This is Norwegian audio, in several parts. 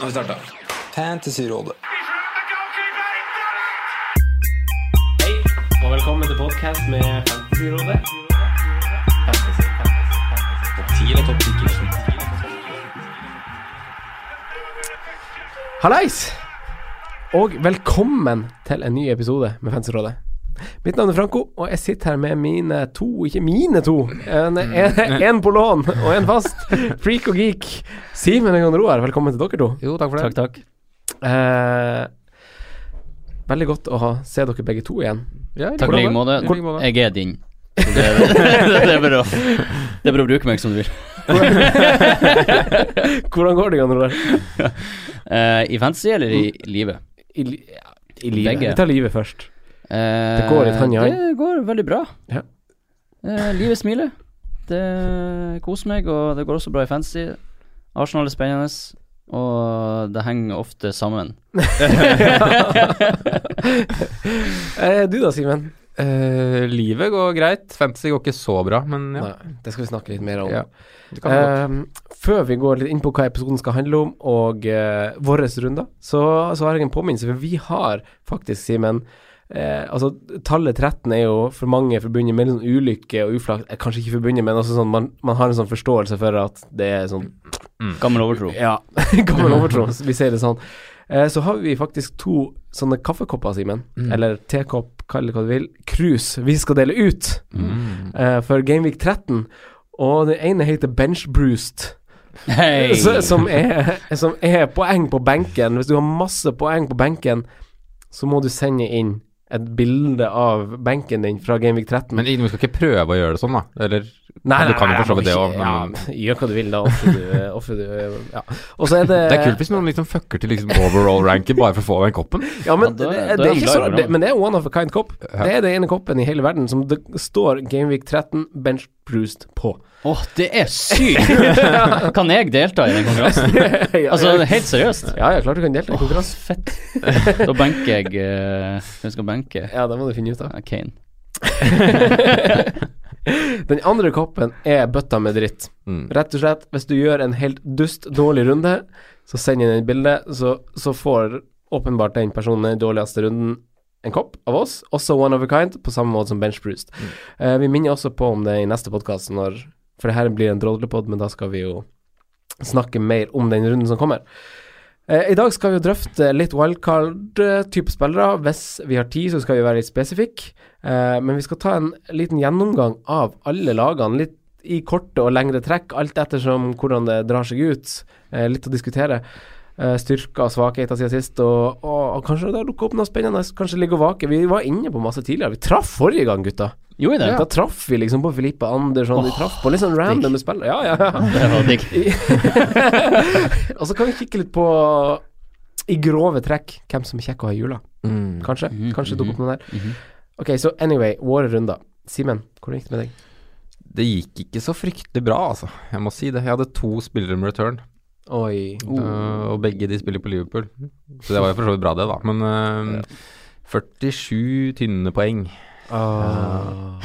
Nå har vi starta. Fantasyrådet. Hei, og velkommen til podcast med Fantasyrådet. Fantasy, fantasy, fantasy. Topp 10 eller topp 10 Hallais! Og velkommen til en ny episode med Fantasyrådet. Mitt navn er Franco, og jeg sitter her med mine to, ikke mine to, en, en, en på lån og en fast, freak og geek. Simen og Jon Roar, velkommen til dere to. Jo, takk for det. Takk, takk. Eh, veldig godt å ha, se dere begge to igjen. Ja, Takk i like måte. Jeg er din. Så det, det, er bare å, det er bare å bruke meg som du vil. Hvordan går det, Jon Roar? Eh, I fantasy eller i livet? I, ja, i livet. Begge. Vi tar livet først. Eh, Det går litt hand i hand? Det går veldig bra. Ja. Eh, livet smiler. Det koser meg, og det går også bra i fantasy. Arsenal er spennende, og det henger ofte sammen. Eh, du da, Simen? Eh, livet går greit. Fantasy går ikke så bra, men ja. Nei, det skal vi snakke litt mer om. ja. Eh, før vi går litt inn på hva episoden skal handle om, og uh, våre runder, så, så har jeg en påminnelse. For vi har faktisk, Simen eh, Altså, tallet 13 er jo for mange forbundet med sånn ulykke og uflaks eh, Kanskje ikke forbundet, men også sånn man, man har en sånn forståelse for at det er sånn Gammel overtro. Ja, gammel overtro. Vi sier det sånn. Eh, så har vi faktisk to sånne kaffekopper, Simen. Mm. Eller tekopp, kall det hva du vil. Krus vi skal dele ut Mm. eh, for Gameweek 13. Og den ene heter Bench Bruced, Hei! som, er, som er poeng på benken. Hvis du har masse poeng på benken, så må du sende inn et bilde av benken din fra Gameweek 13. Men vi skal ikke prøve å gjøre det sånn, da? Eller Nei, du kan jo for så vidt det òg, Ja, gjør hva du vil, da. Offer du, offer du ja. Og så er det det er kult hvis noen liksom fucker til liksom overall-ranken bare for å få den koppen. Ja, men, Ja, det, det, er det er ikke så, det, men det er one of a kind kopp. Ja. Det er den ene koppen i hele verden som det står Gameweek 13 Bench Bruised på. Åh, det er sykt! kan jeg delta i den konkurransen? Altså, helt seriøst? ja, ja, klart du kan delta i konkurranse. Fett. Da benker jeg uh, Hvem skal benke? Ja, det må du finne ut av. Ja, Kane. Den andre koppen er bøtta med dritt. Mm. Rett og slett, hvis du gjør en helt dust dårlig runde, så send inn et bilde, så, så får åpenbart den personen den dårligste runden en kopp av oss, også one of a kind, på samme måte som Bench Bruised. Uh, vi minner også på om det i neste podkast, for det her blir en drodlepod, men da skal vi jo snakke mer om den runden som kommer. Eh, I dag skal vi jo drøfte litt wildcard-type spillere. Hvis vi har tid, så skal vi være litt spesifikke. Eh, men vi skal ta en liten gjennomgang av alle lagene, litt i korte og lengre trekk, alt ettersom hvordan det drar seg ut. Eh, litt å diskutere. Eh, styrker og svakheter siden sist, og, og, og kanskje det dukker opp noe spennende. Kanskje ligge og vake. Vi var inne på masse tidligere. Vi traff forrige gang, gutta. Jo i det? Da traff vi liksom på Filippe Andersson. vi traff på litt sånn random spillere. Ja, ja, ja. Det var digg. og så kan vi kikke litt på i grove trekk hvem som er kjekk å ha i jula. Mm. Kanskje. Mhm, Kanskje dukker opp noe der. Mhm. Ok, så anyway, våre runder. Simen, hvordan gikk det med deg? Det gikk ikke så fryktelig bra, altså. Jeg må si det. Jeg hadde to spillere med return, Oi. øh, og begge de spiller på Liverpool. Så det var jo for så vidt bra, det, da. Men øh, 47 tynne poeng. Ah.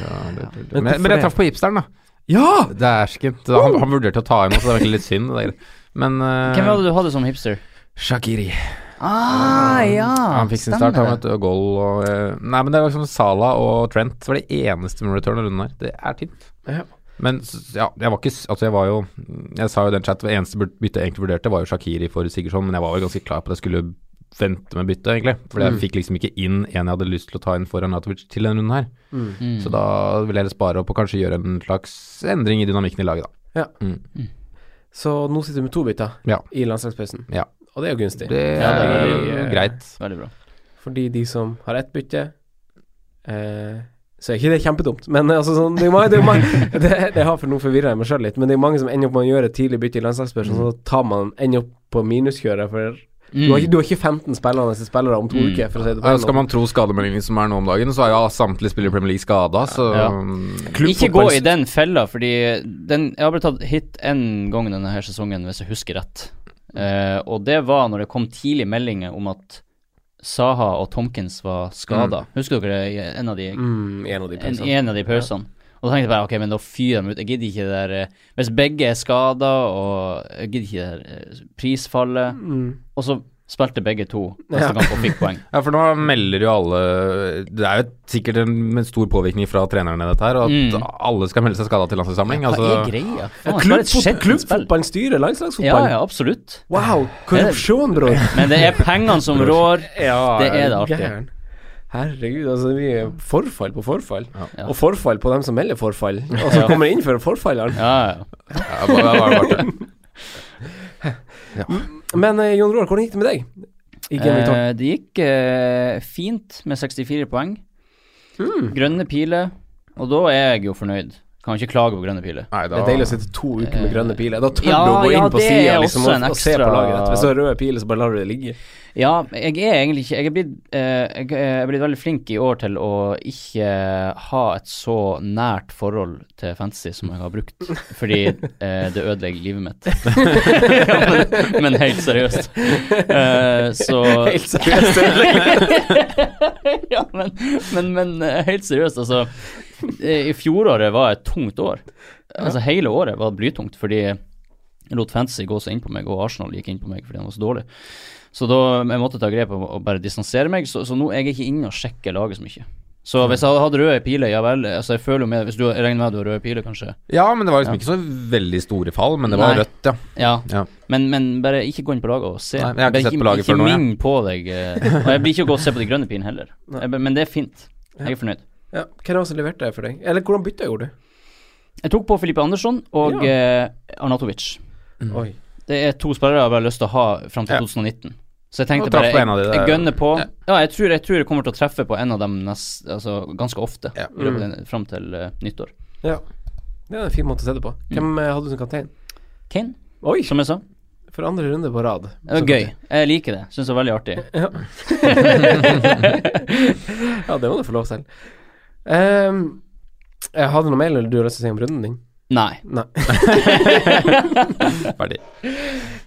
Ja, det, det, Men men, men jeg traff på hipsteren, da. Ja! Dæsken. Så Han, han vurderte å ta inn, så det var egentlig litt synd. Det. Men uh, Hvem var det du hadde som hipster? Shakiri. Ah, ja. Han fikk sin start, han vet du, og goal og øh, Nei, men det var liksom Sala og Trent var det eneste med return i runden her. Det er tynt. Ja. Men ja, jeg var ikke Altså, jeg var jo Jeg sa jo i den chat det eneste bytte jeg egentlig vurderte, var jo Shakiri for Sigurdsson, men jeg var jo ganske klar på at jeg skulle vente med byttet, egentlig. Fordi jeg Mm. fikk liksom ikke inn en jeg hadde lyst til å ta inn foran Natovic til denne runden her. Mm. Mm. Så da ville jeg heller spare opp og kanskje gjøre en slags endring i dynamikken i laget, da. Ja. Mm. Så nå sitter du med to bytter Ja. i landslagspausen. Ja. Og det er jo gunstig. Det Ja, det er er greit. Veldig bra. Fordi de som har ett bytte eh, Så er ikke det kjempedumt, men altså sånn, det, er mange, det, er mange, det, det har for noe forvirra meg sjøl litt, men det er mange som ender opp med å gjøre et tidlig bytte i landslagspausen, så tar man ender opp på minuskjøret, for du, har, ikke- du har ikke 15 spillende spillere om to Mm. uker, for å si det på Ja, skal man tro skademeldingen som er nå om dagen, så er jo samtlige spillere i Premier League skada, så Ja. Klubbfotball- Ikke gå i den fella, fordi den, jeg har blitt tatt hit én gang denne her sesongen, hvis jeg husker rett. Eh, og det var når det kom tidlig meldinger om at Saha og Tomkins var skada. Husker dere en av de, Mm, en av de en, pausene. en av de pausene? Og da tenkte jeg bare ok, men da fyrer de ut. Jeg gidder ikke det der eh, Hvis begge er skada, og jeg gidder ikke det der eh, prisfallet Mm. Og så spilte begge to neste Ja. kamp og fikk poeng. Ja, for nå melder jo alle Det er jo sikkert en en stor påvirkning fra trenerne, dette her, og at Mm. alle skal melde seg skada til landslagssamling. Hva Altså, er greia? Faen, klubb, skjettent. Klubbfotballen styrer Ja, landslagsfotballen. ja, absolutt. Wow, korrupsjon, bror. Men det er pengene som rår. Ja, Det er det alltid. gæren. Herregud, altså vi er forfall på forfall. Ja. Og forfall på dem som melder forfall. Og Ja. kommer inn for forfallene. Ja, ja. ja, bare, bare, bare. bare Men eh, Jon Roar, hvordan gikk det med deg? I Game Week 12? Eh, det gikk eh, fint med 64 poeng. Mm. Grønne piler. Og da er jeg jo fornøyd. Kan ikke klage på grønne piler. Nei, Det er deilig å sitte to uker med grønne piler. Da tør Ja, du å gå ja, inn på det sida liksom, og, og se på laget ditt. Hvis du har røde piler, så bare lar du det ligge. Ja, jeg er egentlig ikke Jeg er blitt, eh, jeg er blitt veldig flink i år til å ikke ha et så nært forhold til fantasy som jeg har brukt, fordi eh, det ødelegger livet mitt. ja, men, men helt seriøst. Eh, så Helt seriøst. ja, men, men, men eh, helt seriøst, altså. I fjoråret var et tungt år. Altså Hele året var blytungt fordi jeg lot fantasy gå så inn på meg, og Arsenal gikk inn på meg fordi han var så dårlig. Så da jeg måtte ta grep og, bare distansere meg. Så, så nå er jeg ikke inne og sjekker laget så mye. Så hvis jeg hadde hatt røde piler, ja vel. Altså jeg føler jo med Hvis du regner med at du har røde piler, kanskje. Ja, men det var liksom Ja. ikke så veldig store fall, men det var Nei. rødt, ja. Ja, Ja. Men, men bare ikke gå inn på laget og se. Nei, jeg har ikke Bare sett på laget ikke før nå, Ikke ming på deg. eh, Og jeg blir ikke å gå og se på de grønne pilene heller. Jeg, men det er fint. Jeg er fornøyd. Ja, Hvem var det som leverte det for deg? Eller hvordan bytta gjorde du? Jeg tok på Filippe Andersson og eh, Arnatovic. Oi. Det er to spillere jeg har lyst til å ha fram til Ja. 2019. Så jeg tenkte bare jeg, de jeg gønner på. Ja. Ja, jeg tror, jeg tror jeg kommer til å treffe på en av dem nest, altså, ganske ofte Ja. den- fram til uh, nyttår. Ja. Det er en fin måte å se det på. Hvem mm. hadde du som kaptein? Kane, Oi, som jeg sa. for andre runde på rad. Det var gøy. Jeg liker det. Syns det var veldig artig. Ja. ja, det må du få lov til. Um, jeg hadde noe mer eller du har lyst til å si om runden din? Nei. Nei. Ferdig.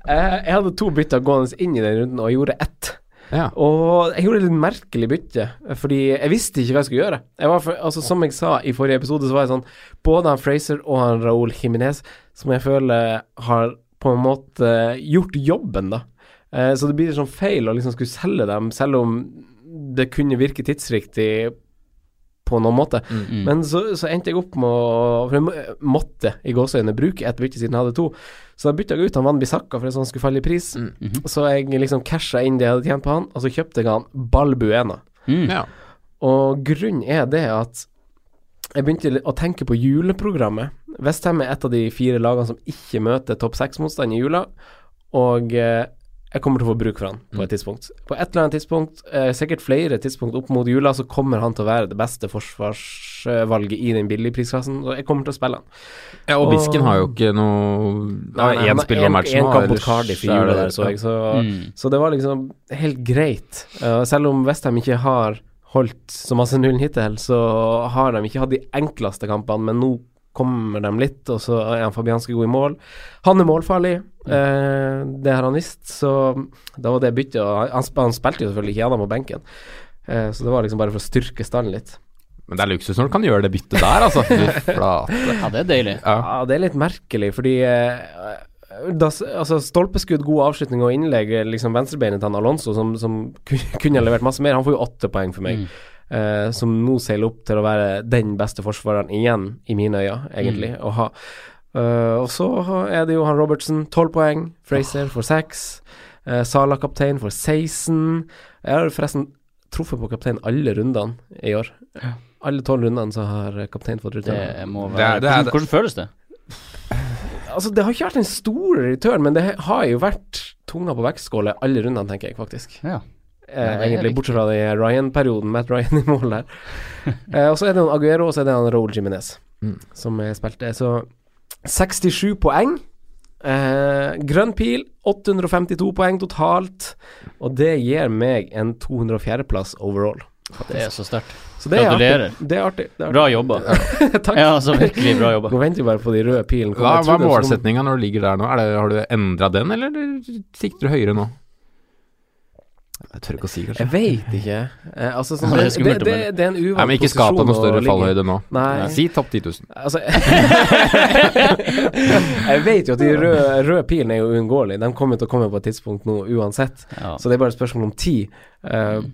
Uh, jeg hadde to bytter gående inn i den runden, og jeg gjorde ett. Ja. Og jeg gjorde et litt merkelig bytte, fordi jeg visste ikke hva jeg skulle gjøre. Jeg var for, altså Som jeg sa i forrige episode, så var jeg sånn Både han Fraser og han Raúl Jiminez, som jeg føler har på en måte gjort jobben, da. Eh, så det blir sånn feil å liksom skulle selge dem, selv om det kunne virke tidsriktig på noen måte. Mm. Men så, så endte jeg opp med å For jeg måtte i gåseøynene bruke ett bytte siden jeg hadde to. Så da bytta jeg ut han Van Bissaka for at han skulle falle i pris. Mm. -hmm. Så jeg liksom casha inn det jeg hadde tjent på han, og så kjøpte jeg han Balbuena. Mm. ja. Og grunnen er det at jeg begynte å tenke på juleprogrammet. Westham er et av de fire lagene som ikke møter topp seks-motstand i jula, og eh, jeg kommer til å få bruk for han på et tidspunkt. På et eller annet tidspunkt, eh, sikkert flere tidspunkt opp mot jula, så kommer han til å være det beste forsvarsvalget i den billigprisklassen, og jeg kommer til å spille han. ja, og Bisken har jo ikke noe Det er én spiller av matchen Én kamp mot Cardiff i jula der, så jeg, så Mm. så det var liksom helt greit. Uh, selv om Westham ikke har holdt så masse nullen hittil, så har de ikke hatt de enkleste kampene, men nå kommer de litt, og så er han Fabianski god i mål. Han er målfarlig, eh, det har han visst, så da var det byttet. Og han, han spilte jo selvfølgelig ikke gjennom på benken, eh, så det var liksom bare for å styrke stallen litt. Men det er luksus når du kan gjøre det byttet der, altså. Ja, det er deilig. Ja. Ja, det er litt merkelig, fordi eh, da, altså Stolpeskudd, god avslutning og innlegg, liksom venstrebeinet til han Alonso, som, som kunne ha levert masse mer. Han får jo åtte poeng for meg, Mm. eh, som nå seiler opp til å være den beste forsvareren igjen, i mine øyne, egentlig, og ha. Eh, og så er det jo han Robertson, tolv poeng. Fraser for seks. Uh, Sala kaptein for 16. Jeg har forresten truffet på kaptein alle rundene i år. Alle tolv rundene så har kaptein fått Det return. Det er- være det er- hvordan, hvordan føles det? Altså, det har ikke vært en stor return, men det har jo vært tunga på vektskåla alle rundene, tenker jeg faktisk. Ja. Eh, egentlig, bortsett fra den Ryan-perioden, Matt Ryan i mål der. eh, og så er det han Aguero, og så er det han Raoul Jiminez Mm. som spilte. Så 67 poeng. Eh, grønn pil, 852 poeng totalt. Og det gir meg en 204.-plass overall. Det er så sterkt. Så det er artig. Gratulerer. Det er artig. Det er artig. Bra jobba. Takk. Ja, altså virkelig bra jobba. Nå venter vi bare på de røde pilene. Hva, hva er målsettinga når du ligger der nå? Er det, har du endra den, eller sikter du høyere nå? Jeg tør ikke å si, kanskje. Jeg veit ikke. Eh, altså, sånn, Det det, det, det, er en uvant Nei, men ikke skap deg noe større fallhøyde nå. Nei. Si topp 10 000. Altså Jeg vet jo at de røde, røde pilene er jo uunngåelige. De kommer til å komme på et tidspunkt nå uansett. Ja. Så det er bare et spørsmål om tid. Eh,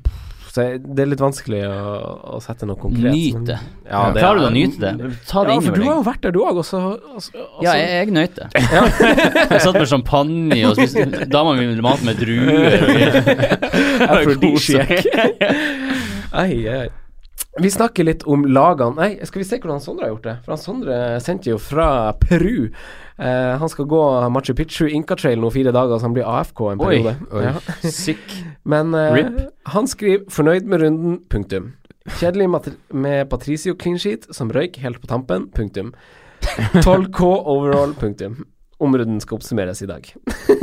så det er litt vanskelig å, å sette noe konkret. Nyt det. Ja, det Klarer du å nyte det? Ta det Ja, inn for du har jo vært der, du òg. Også, også, Ja, jeg, jeg nøt det. jeg satt med champagne og spiste Dama mi mat med druer. Aphrodisiac. Ai, ai. Vi snakker litt om lagene Nei, skal vi se hvordan Sondre har gjort det? For han Sondre sendte jo fra Peru. Eh, han skal gå Machu Picchu Inca Trail nå fire dager, så han blir AFK en periode. oi. Ja. Sick. Men eh, Rip. han skriver 'fornøyd med runden', punktum. Kjedelig med Patricio clean sheet, som røyk helt på tampen, punktum. 12K overall, punktum. Om runden skal oppsummeres i dag. det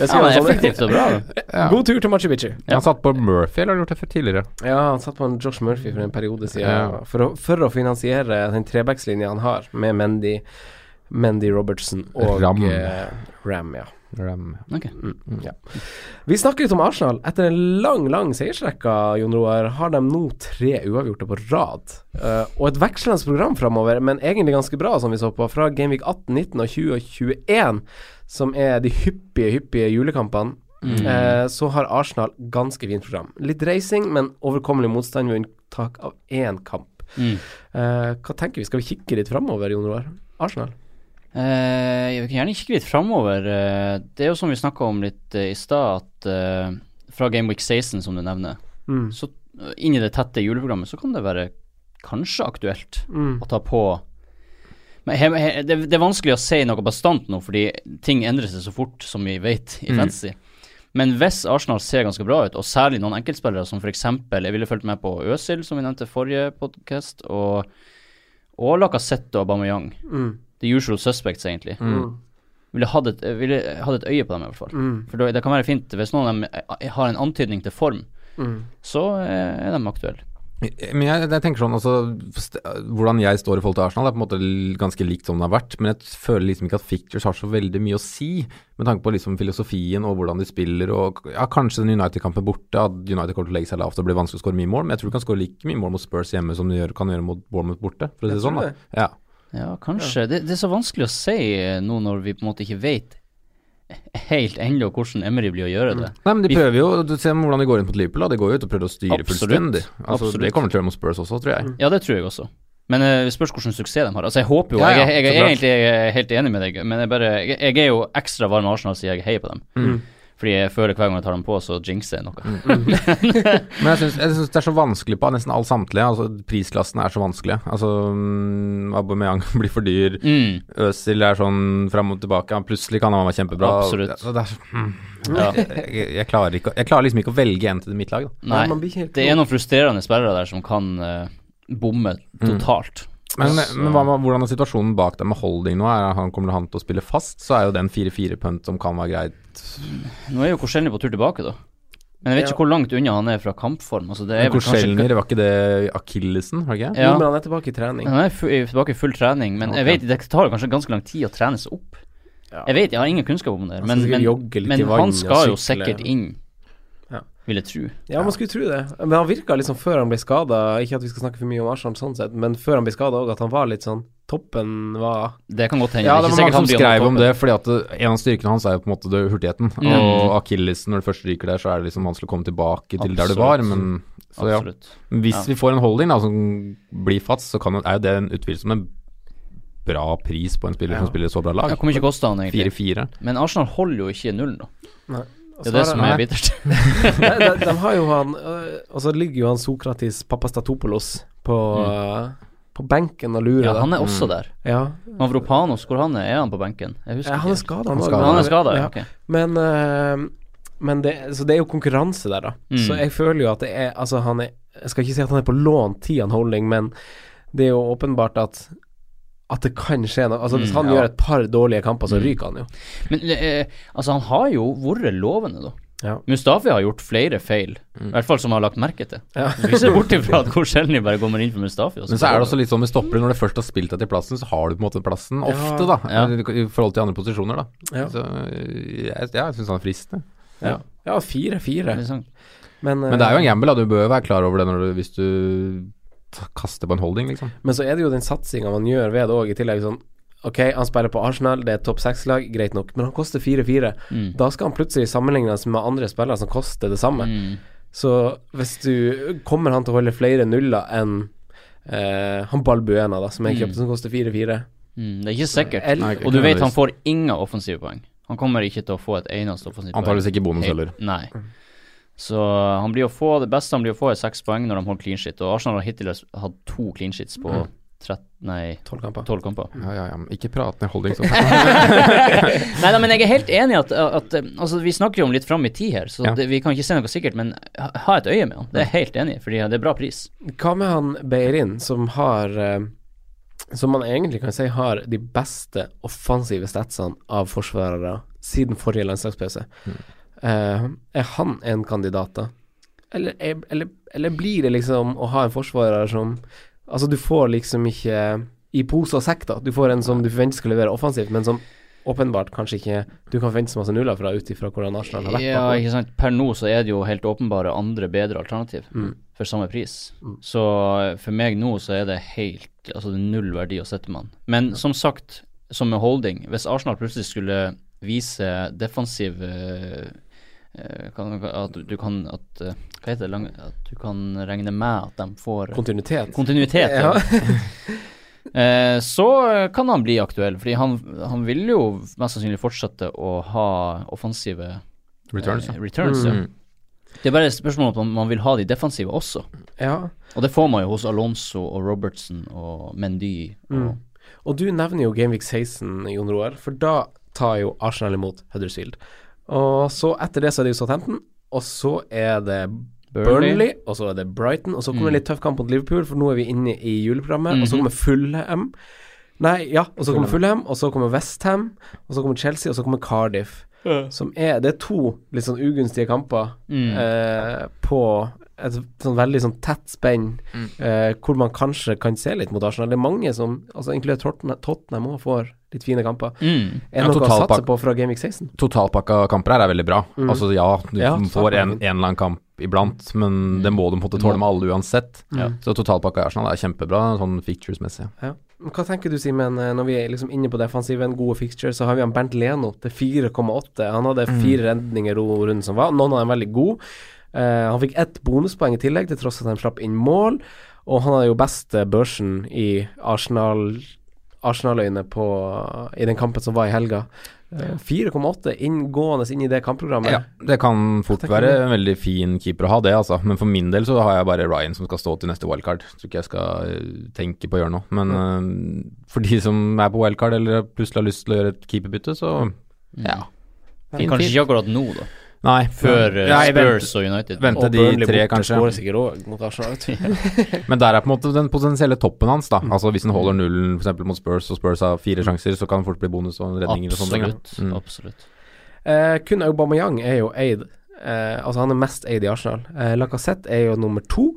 Ja, skal ja, han effektivt og bra. Ja. God tur til Machu Picchu. Han satt på Murphy, eller har gjort det for tidligere? Ja, han satt på en Josh Murphy for en periode siden Ja. for, å, for å finansiere den trebackslinja han har, med Mendy, Mendy Robertson og Ram. eh, Ram ja. Ram. Okay. Mm, ja. Vi snakker litt om Arsenal. Etter en lang, lang seiersrekke, Jon Roar, har de nå tre uavgjorte på rad. Uh, og et vekslende program framover, men egentlig ganske bra, som vi så på, fra Gameweek 18, 19 og 20 og 21, som er de hyppige, hyppige julekampene. Mm. Eh, så har Arsenal ganske fint program. Litt reising, men overkommelig motstand ved unntak av én kamp. Mm. Eh, hva tenker vi, skal vi kikke litt framover, Jon Roar? Arsenal? Eh, vi kan gjerne kikke litt framover. Eh, det er jo som vi snakka om litt eh, i stad, at eh, fra Game Week 16, som du nevner, Mm. så eh, inn i det tette juleprogrammet, så kan det være kanskje aktuelt Mm. å ta på Men he, he, det, det er vanskelig å si noe bastant nå, fordi ting endrer seg så fort, som vi vet i Mm. fantasy. Men hvis Arsenal ser ganske bra ut, og særlig noen enkeltspillere som f.eks. Jeg ville fulgt med på Øsil, som vi nevnte i forrige podkast, og, og Lacassette og Aubameyang. Mm. The usual suspects, egentlig. Mm. Ville hatt et, ville hatt et øye på dem, i hvert fall. Mm. For det kan være fint hvis noen av dem eh, har en antydning til form, Mm. så eh, er de aktuelle. Men jeg, jeg tenker sånn altså, Hvordan jeg står i forhold til Arsenal, er på en måte ganske likt som det har vært. Men jeg føler liksom ikke at Fictures har så veldig mye å si, med tanke på liksom filosofien og hvordan de spiller. Og ja, Kanskje den United-kampen borte, at United kommer til å legge seg lavt og blir vanskelig å skåre mye mål. Men jeg tror de kan skåre like mye mål mot Spurs hjemme som de gjør, kan gjøre mot Bournemouth borte, for å si det sånn. da. Ja. Ja, kanskje. Det, det er så vanskelig å si eh, nå når vi på en måte ikke vet helt ennå hvordan Emery blir å gjøre det. Nei, men de prøver jo Du ser hvordan de går inn mot Liverpool. da De går jo ut og prøver å styre Absolutt. fullstendig. Altså, Absolutt. Det kommer til å gjøre mot Spurs også, tror jeg. Ja, det tror jeg også. Men det spørs hvordan suksess de har. Altså, jeg håper jo Ja, ja, Jeg, jeg, jeg er egentlig helt enig med deg, men jeg, bare, jeg, jeg er jo ekstra varm med Arsenal siden jeg heier på dem. Mm. Fordi jeg føler hver gang jeg tar dem på, så jinxer jeg noe. Men jeg syns, det er så vanskelig på nesten all samtlige. Altså prisklassen er så vanskelig. Altså mm, Aubameyang blir for dyr. Mm. Øzil er sånn fram og tilbake. Han plutselig kan han være kjempebra. Absolutt. Det, det er, så- mm, Ja. jeg, jeg, klarer ikke, jeg klarer liksom ikke å velge en til mitt lag. Da. Nei, man blir ikke helt det er noen frustrerende spillere der som kan uh, bomme totalt. Men, Så- men hva, hvordan er situasjonen bak deg med holding nå? Er han, kommer han til å spille fast, så er jo den 4-4-punt som kan være greit. Nå er jo Korselny på tur tilbake, da. Men jeg vet Ja. ikke hvor langt unna han er fra kampform. Altså, det er vel var ikke det akillesen? Var det ikke? Ja. Jo, men han er tilbake i trening. Han er tilbake i full trening, men jeg vet, det tar kanskje ganske lang tid å trene seg opp. Ja. Jeg vet, jeg har ingen kunnskap om det, men, men, men han skal jo sikkert inn. Vil jeg tro. Ja, man skulle tro det. Men han virka liksom før han ble skada, ikke at vi skal snakke for mye om Arsenal sånn sett, men før han ble skada òg, at han var litt sånn Toppen var Det kan godt hende. Ja, Det det var mange som skrev om det, fordi at det, en av styrkene hans er jo på en måte det, hurtigheten. Mm. Og akillesen, når du først ryker der, så er det liksom vanskelig å komme tilbake til der du var. Men så ja. Absolutt. Hvis Ja. vi får en holding da, som blir fast, så kan, er jo det en utvilsomt en bra pris på en spiller Ja. som spiller så bra lag. Det kommer ikke koste han egentlig? 4-4. Men Arsenal holder jo ikke nullen, da. Nei. Det er det som er bittert. de, de, de har jo han øh, Og så ligger jo han Sokratis Papastatopoulos på, mm. på benken og lurer. Ja, han er også Mm. der. ja. Mavropanos, hvor han er? Er han på benken? Jeg husker ja, han er skada, Han. Han er skada, Ja. Okay. Men, øh, men det, så det er jo konkurranse der, da. Mm. Så jeg føler jo at det er Altså, han er Jeg skal ikke si at han er på lånt tid, han Holding, men det er jo åpenbart at at det kan skje noe. Altså Hvis Mm, han ja. gjør et par dårlige kamper, så Mm. ryker han jo. Men eh, altså, han har jo vært lovende, da. Ja. Mustafi har gjort flere feil, i hvert fall som har lagt merke til. Ja. Vi ser bort ifra at hvor sjelden bare kommer inn for Mustafi. Men så er det også litt sånn med stoppere, når du først har spilt deg til plassen, så har du på en måte plassen ofte, da. Ja. I forhold til andre posisjoner, da. Ja. Så jeg, ja, jeg syns han er fristende. Ja, ja fire-fire. Men, Men det er jo en eh, gamble, da. Du bør jo være klar over det når du, hvis du kaster på en holding, liksom. Men så er det jo den satsinga man gjør ved det òg, i tillegg sånn Ok, han spiller på Arsenal, det er topp seks-lag, greit nok, men han koster 4-4. Mm. Da skal han plutselig sammenlignes med andre spillere som koster det samme. Mm. Så hvis du Kommer han til å holde flere nuller enn eh, han Balbuena, da, som jeg Mm. kjøpte, som koster 4-4? Mm. Det er ikke sikkert. Nei, Og du vet han får ingen offensive poeng. Han kommer ikke til å få et eneste offensivt poeng. Antakeligvis ikke bonus heller. Nei. Så han blir å få det beste han blir å få, er seks poeng når de holder clean shit. Og Arsenal har hittil hatt to clean shits på 13, nei, 12 kamper. 12 kamper. Ja, ja, ja. men Ikke prat ned holding. sånn. Nei da, men jeg er helt enig i at, at Altså, vi snakker jo om litt fram i tid her, så Ja. det, vi kan ikke si noe sikkert, men ha, ha et øye med han. Det er jeg helt enig i, fordi det er bra pris. Hva med han Beirin, som har eh, Som man egentlig kan si har de beste offensive statsene av forsvarere siden forrige landslagspause. Eh, er han en kandidat, da? Eller, er- eller, eller blir det liksom å ha en forsvarer som Altså, du får liksom ikke i pose og sekk, da. Du får en som du forventer skal levere offensivt, men som åpenbart kanskje ikke du kan forvente så masse nuller fra ut ifra hvordan Arsenal har vært. Ja, ikke sant. Per nå så er det jo helt åpenbare andre bedre alternativ Mm. for samme pris. Så eh, for meg nå så er det helt Altså det er null verdi å sette med han. Men som sagt, som med holding, hvis Arsenal plutselig skulle vise defensiv eh, kan, At du kan at, eh, Hva heter det? Lang, at du kan regne med at de får Kontinuitet. kontinuitet. Ja. Eh, så eh, kan han bli aktuell, fordi han, han vil jo mest sannsynlig fortsette å ha offensive Returns, eh, returns mm. ja. Det er bare et spørsmål om man, man vil ha de defensive også. ja. Og det får man jo hos Alonso og Robertson og Mendy. Og, Mm. Og du nevner jo Gameweek 16, Jon Roar, for da tar jo Arsenal imot Huddersfield. Og så etter det så er det jo Southampton, og så er det Burnley, og så er det Brighton, og så kommer Mm. en litt tøff kamp mot Liverpool, for nå er vi inne i juleprogrammet, og så Mhm. kommer Fulham. Nei, ja, og så kommer Fullham, og så kommer Westham, og så kommer Chelsea, og så kommer Cardiff. Som er Det er to litt sånn ugunstige kamper Mm. eh, på et sånn veldig sånn tett spenn, eh, hvor man kanskje kan se litt mot Arsenal. Det er mange som, altså inkludert Tottenham, også får litt fine kamper. Mm. Er det Ja, noe å satse på fra Gameweek 16? Totalpakka kamper her er veldig bra. Mm. Altså ja, du Ja, får en, en eller annen kamp iblant, men det må du måtte tåle med alle uansett. Så totalpakka i Arsenal er kjempebra, sånn fictures-messig. Ja. Hva tenker du, Simen, eh, når vi er liksom inne på defensiven, gode fixtures, så har vi han Bernt Leno til 4,8. Han hadde fire redninger runden som var, noen av dem veldig gode. Uh, han fikk ett bonuspoeng i tillegg, til tross at han slapp inn mål. Og han hadde jo beste børsen i Arsenal Arsenal-øyne på i den kampen som var i helga. Eh, 4,8 inngående inn i det kampprogrammet. Ja, det kan fort Tenker være en veldig fin keeper å ha det, altså. Men for min del så har jeg bare Ryan som skal stå til neste wildcard. Tror ikke jeg skal eh, tenke på å gjøre noe. Men eh, for de som er på wildcard eller plutselig har lyst til å gjøre et keeperbytte, så ja. Fin, Kanskje ikke akkurat nå, da. Nei, Før uh, Nei, vent- Spurs og United. Vente de tre, kanskje. Arsenal. Men der er på en måte den potensielle toppen hans, da. Altså Hvis han holder nullen f.eks. mot Spurs, og Spurs har fire sjanser, så kan det fort bli bonus og redninger og sånne ting. Absolutt. Mm. Absolutt. Eh, kun Aubameyang er jo eid. Eh, altså han er mest eid i Arsenal. Eh, Lacassette er jo nummer to.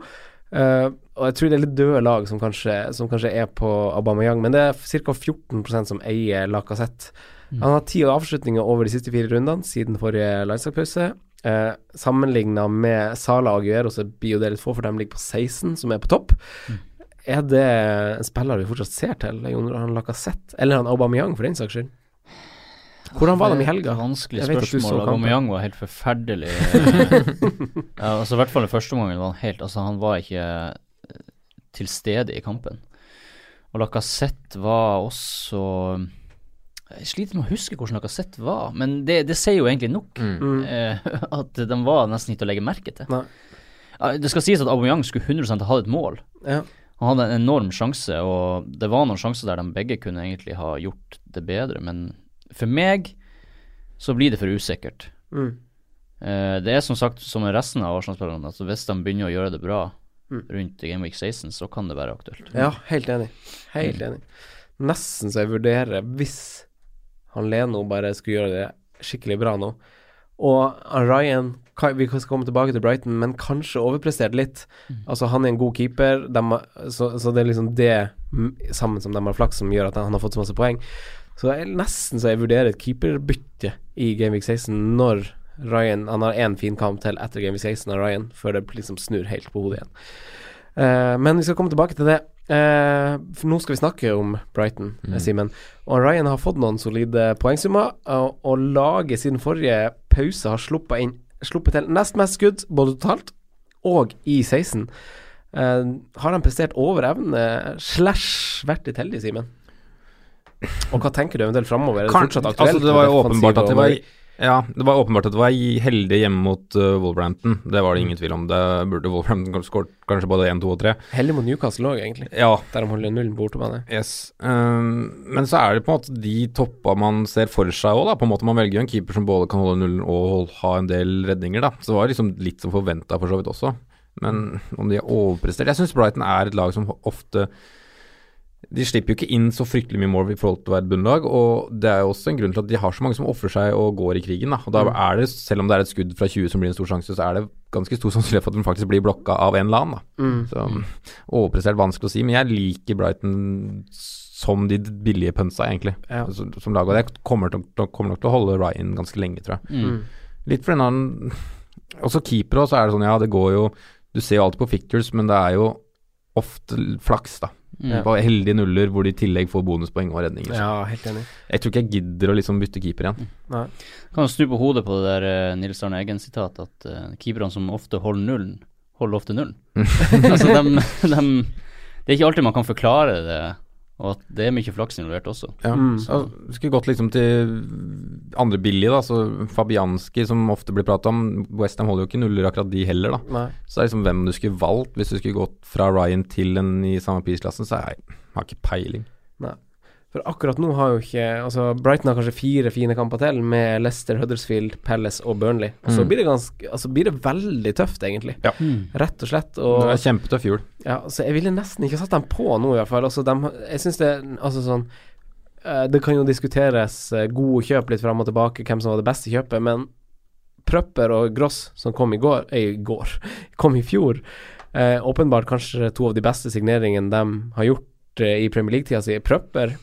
Eh, og jeg tror det er litt døde lag som kanskje, som kanskje er på Aubameyang, men det er ca. 14% som eier Lacassette. Han har ti avslutninger over de siste fire rundene siden forrige landslagspause. Eh, Sammenligna med Sala og Aguero, så blir jo det litt få, for de ligger på 16, som er på topp. Er det en spiller vi fortsatt ser til, Jon Lacassette? Eller han Aubameyang, for den saks skyld? Hvordan var de i helga? Vanskelig spørsmål. Aubameyang var helt forferdelig. ja, altså I hvert fall den første omgangen var han helt Altså, han var ikke eh, til stede i kampen. Og Lacassette var også Jeg sliter med å huske hvordan Lacassette var, men det, det sier jo egentlig nok. Mm. Eh, at de var nesten ikke til å legge merke til. Nei. Ja, Det skal sies at Aubameyang skulle 100 ha et mål. Ja. Han hadde en enorm sjanse, og det var noen sjanser der de begge kunne egentlig ha gjort det bedre, men for meg så blir det for usikkert. Mm. Eh, det er som sagt som med resten av Arsenal-spillerne, altså hvis de begynner å gjøre det bra Mm. rundt Game Week 16, så kan det være aktuelt. Ja, helt enig. Helt enig. Nesten så jeg vurderer, hvis han Leno bare skulle gjøre det skikkelig bra nå, og Ryan Vi skal komme tilbake til Brighton, men kanskje overprestert litt. Altså, han er en god keeper, de, så, så det er liksom det, mm, sammen som de har flaks, som gjør at han har fått så masse poeng. Så jeg, nesten så jeg vurderer et keeperbytte i Gameweek 16 når Ryan Han har én fin kamp til etter Game 16 av Ryan, før det liksom snur helt på hodet igjen. Uh, men vi skal komme tilbake til det. Eh, for nå skal vi snakke om Brighton, Mm. eh, Simen. Og Ryan har fått noen solide poengsummer, og, og laget siden forrige pause har sluppet inn Sluppet til nest mest skudd, både totalt og i 16. Eh, har han prestert over evne slash vært litt heldig, Simen? Og hva tenker du eventuelt framover? Er det fortsatt aktuelt? Altså, det var jo åpenbart at det var var Ja, det var åpenbart at det var heldig hjemme mot uh, Wolverhampton. Det var det ingen tvil om. Det burde Wolverhampton skåret kanskje både 1, 2 og 3. Heldig mot Newcastle òg, egentlig. Ja, Der de holder nullen på bortebane. Yes. Um, men så er det på en måte de toppa man ser for seg òg, da. På en måte Man velger jo en keeper som både kan holde nullen og ha en del redninger, da. Så det var liksom litt som forventa for så vidt også. Men om de har overprestert Jeg syns Brighton er et lag som ofte De slipper jo ikke inn så fryktelig mye mål i forhold til å være et bunnlag, og det er jo også en grunn til at de har så mange som ofrer seg og går i krigen. Da. Og da er det, selv om det er et skudd fra 20 som blir en stor sjanse, så er det ganske stor sannsynlighet for at de faktisk blir blokka av en eller annen. Da. Mm. Så overprestert vanskelig å si, men jeg liker Brighton som de billige pønsa, egentlig, Ja. som, som lag. Og det kommer, kommer nok til å holde Ryan ganske lenge, tror jeg. Mm. Litt for denne Også keepere, så er det sånn, ja, det går jo Du ser jo alltid på fictures, men det er jo ofte flaks, da. Mm. På heldige nuller hvor de i tillegg får bonuspoeng og redninger. Ja, helt enig. Jeg tror ikke jeg gidder å liksom bytte keeper igjen. Nei. Kan jo snu på hodet på det der eh, Nils Arne Eggen-sitat, at uh, keeperne som ofte holder nullen, holder ofte nullen. altså, dem, dem, det er ikke alltid man kan forklare det, og at det er mye flaks involvert også. Ja. Mm. Altså, skulle gått liksom til andre billige, da. Så Fabianski, som ofte blir pratet om. Westham holder jo ikke nuller akkurat de heller, da. Nei. Så det er liksom hvem du skulle valgt hvis du skulle gått fra Ryan til en i samme prisklassen, så jeg har ikke peiling. For akkurat nå har jo ikke Altså, Brighton har kanskje fire fine kamper til, med Leicester, Huddersfield, Palace og Burnley. Og så Mm. blir det ganske Altså blir det veldig tøft, egentlig. Mm. Rett og slett. det Og er kjempetøff jul. Ja, så jeg ville nesten ikke satt dem på nå, i hvert fall. Altså, dem, jeg syns det Altså sånn eh, Det kan jo diskuteres eh, gode kjøp litt fram og tilbake, hvem som var det beste kjøpet, men Prøpper og Gross, som kom i går eh, I går Kom i fjor. Eh, åpenbart kanskje to av de beste signeringene de har gjort eh, i Premier League-tida si. Prøpper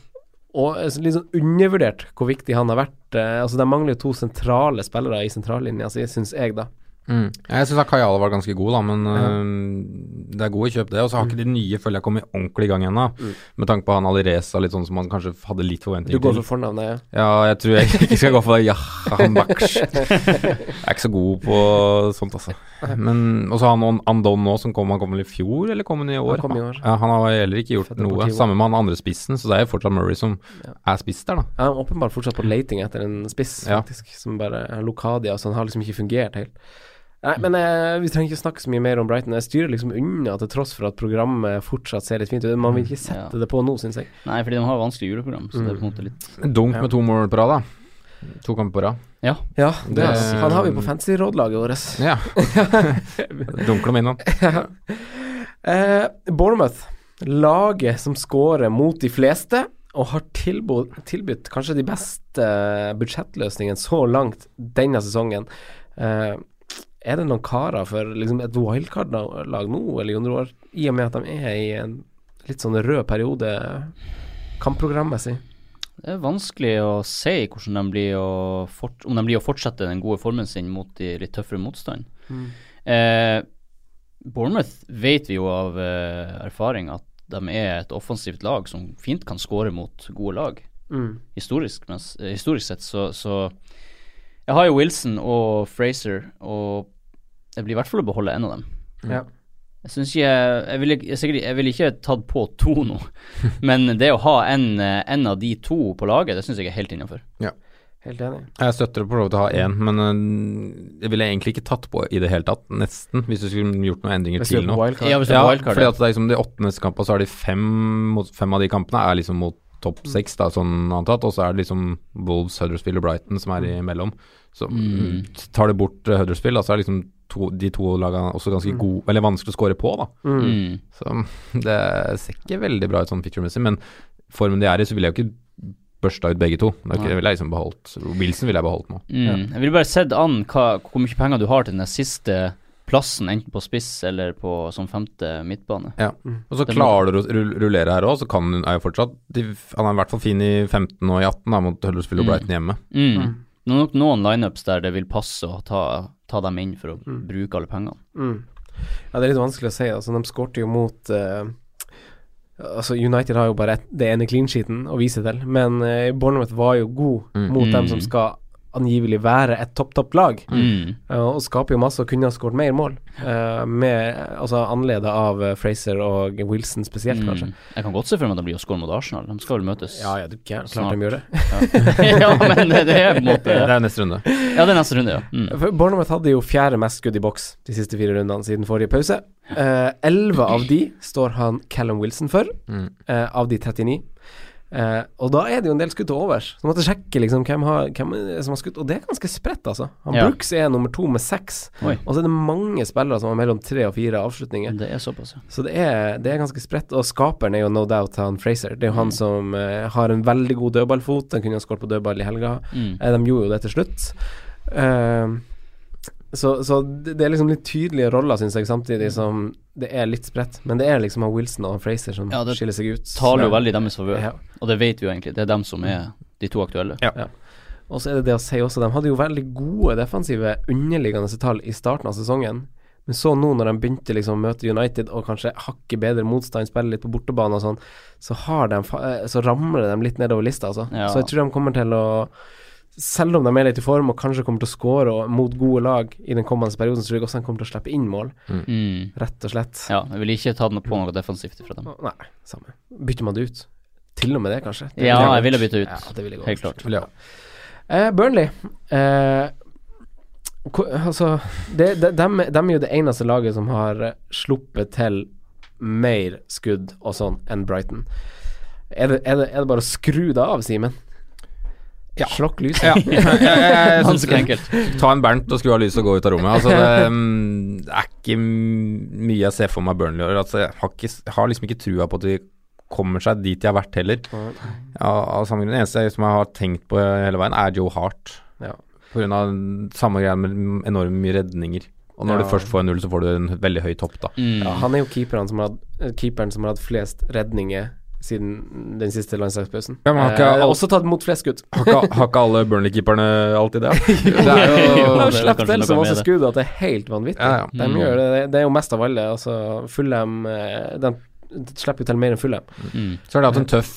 og eh, litt sånn undervurdert hvor viktig han har vært. Eh, altså De mangler jo to sentrale spillere i sentrallinja si, syns jeg, da. Mm. Jeg syns Kajala var ganske god, da, men øh, det er gode kjøp, det. Og så har ikke de nye føler jeg kommet ordentlig i gang ennå, Mm. med tanke på han Alireza, litt sånn som man kanskje hadde litt Du går til. for fornavnet, ja. Ja, jeg tror jeg ikke skal gå for Jahan Baksh. Jeg er ikke så god på sånt, altså. Men Og så har han Andon nå, som kom, han kom vel i fjor, eller kom han i år? Han kom i år. Ja, han har heller ikke gjort Født noe. Samme med han andre spissen, så det er jo fortsatt Murray som Ja. er spiss der, da. Ja, han er åpenbart fortsatt på leiting etter en spiss, Ja. faktisk, som bare er Lokadia, så han har liksom ikke fungert helt. Nei, men eh, vi trenger ikke snakke så mye mer om Brighton. Jeg styrer liksom unna til tross for at programmet fortsatt ser litt fint ut. Man vil ikke sette Ja. det på nå, syns jeg. Nei, fordi de har vanskelig juleprogram, så det er på en Mm. måte litt Dunk med to mål på rad, da. To kamper på rad. Ja. Ja, det, Det- han har vi på fancy-rådlaget vårt. Ja. Dunker dem innom. Eh, Bournemouth, laget som scorer mot de fleste, og har tilbudt, tilbudt kanskje de beste budsjettløsningene så langt denne sesongen. Eh, er det noen karer for liksom et wildcard-lag nå, eller i hundre år, i og med at de er i en litt sånn rød periode kampprogrammessig? Det er vanskelig å si hvordan de blir å fort, om de blir å fortsette den gode formen sin mot de litt tøffere motstand. Eh, Bournemouth vet vi jo av eh, erfaring at de er et offensivt lag som fint kan skåre mot gode lag, Mm. historisk, mens, eh, historisk sett. Så, så jeg har jo Wilson og Fraser, og det blir i hvert fall å beholde en av dem. Ja. Jeg syns ikke Jeg ville jeg, sikkert- jeg ville ikke tatt på to nå, men det å ha en, eh, en av de to på laget, det syns jeg er helt innafor. Helt enig. Jeg støtter på lov til å ha én, men det ville jeg egentlig ikke tatt på i det hele tatt, nesten, hvis du skulle gjort noen endringer til nå. Ja, hvis Ja, wildcard, fordi ja. at det er liksom de åttende kampene, så er de fem, mot, fem av de kampene er liksom mot topp seks, da, sånn antatt, og så er det liksom Wolves, Huddersfield og Brighton som er imellom. Så Mm. tar du bort uh, Huddersfield, da, så er liksom to, de to lagene også ganske Mm. gode, eller vanskelig å score på, da. Mm. Mm. Så det ser ikke veldig bra ut sånn picture-messig, men formen de er i, så vil jeg jo ikke børsta ut begge to. Nei. ville jeg liksom beholdt Wilson ville jeg beholdt nå. Mm. Jeg ville bare sett an hva, hvor mye penger du har til den siste plassen, enten på spiss eller på som femte midtbane. Og så Det klarer du å rullere her òg, så kan hun er jo fortsatt de, Han er i hvert fall fin i 15 og i 18 da, mot Huddersfield og Mm. Brighton hjemme. Mm. Mm. Det er nok noen lineups der det vil passe å ta, ta dem inn for å Mm. bruke alle pengene. Mm. Ja, det er litt vanskelig å si. Altså, de skårte jo mot uh, Altså, United har jo bare et, det ene clean sheeten å vise til, men uh, Bournemouth var jo god Mm. mot dem Mm. som skal angivelig være et topp, topp lag, Mm. eh, og skaper jo masse og kunne ha skåret mer mål, Uh, med altså anledet av eh, Fraser og Wilson spesielt, kanskje. Mm. Jeg kan godt se for meg at de blir å skåre mot Arsenal. De skal vel møtes. Ja, ja, du. Snart. Klart de gjør det. ja, men det er på en måte Det er neste runde. Ja, det er neste runde, ja. Mm. Bournemouth hadde jo fjerde mest skudd i boks de siste fire rundene siden forrige pause. Eh, Elleve av de står han Callum Wilson for, Mm. eh, av de 39. Eh, og da er det jo en del skudd til overs. Så måtte sjekke liksom hvem, har, hvem som har skutt, og det er ganske spredt, altså. Han Ja. Brooks er nummer to med seks, Oi. og så er det mange spillere som har mellom tre og fire avslutninger. Det er såpass, ja. Så det er, det er ganske spredt, og skaperen er jo no doubt han Fraser. Det er jo han Mm. som eh, har en veldig god dødballfot, han kunne ha skåret på dødball i helga. Mm. Eh, de gjorde jo det til slutt. Eh, så, så det, er liksom litt tydelige roller, syns jeg, samtidig som det er litt spredt. Men det er liksom han Wilson og Fraser som Ja, skiller seg ut. Det Taler jo veldig i deres favør, Ja. og det vet vi jo egentlig. Det er dem som er de to aktuelle. Ja. Og så er det det å si også, de hadde jo veldig gode defensive underliggende tall i starten av sesongen. Men så nå når de begynte liksom å møte United og kanskje hakket bedre motstand, spille litt på bortebane og sånn, så har de fa- eh, Så ramler de litt nedover lista, altså. Ja. Så jeg tror de kommer til å Selv om de er litt i form og kanskje kommer til å skåre mot gode lag i den kommende perioden, så tror jeg også de kommer til å slippe inn mål, Mm. rett og slett. Ja, jeg vil ikke ta noe på noe defensivt fra dem. Nei, samme. Bytter man det ut? Til og med det, kanskje? Det Ja, jeg ville bytte ut. Ja, det ville jeg Helt klart. Ja. Eh, Burnley eh, Altså, det, de, de, de er jo det eneste laget som har sluppet til mer skudd og sånn enn Brighton. Er det, er det, er det bare å skru det av, Simen? Ja. Slokk lyset. Ja. Jeg, jeg, jeg, enkelt. Ta en Bernt og skru av lyset og gå ut av rommet. Altså, det, mm, det er ikke mye jeg ser for meg Burnley gjør. Altså, jeg, har ikke, jeg har liksom ikke trua på at de kommer seg dit de har vært heller. Ja, grunn. Det eneste som jeg har tenkt på hele veien, er Joe Hart. Ja. Samme greia med enormt mye redninger. Og når Ja. du først får en null, så får du en veldig høy topp, da. Mm. Ja, han er jo keeperen som har, hatt- keeperen som har hatt flest redninger siden den siste landslagspausen. Ja, men har ikke Eh, også tatt imot flest skudd. Har ikke, har ikke alle Burnley-keeperne alltid det? Det er Jo, jo slapp til så masse skudd at det er helt vanvittig. Ja, ja. De Mm. gjør det, det er jo mest av alle. Altså, Fulham eh, De slipper jo til mer enn Fulham. Mm. Så har de hatt en tøff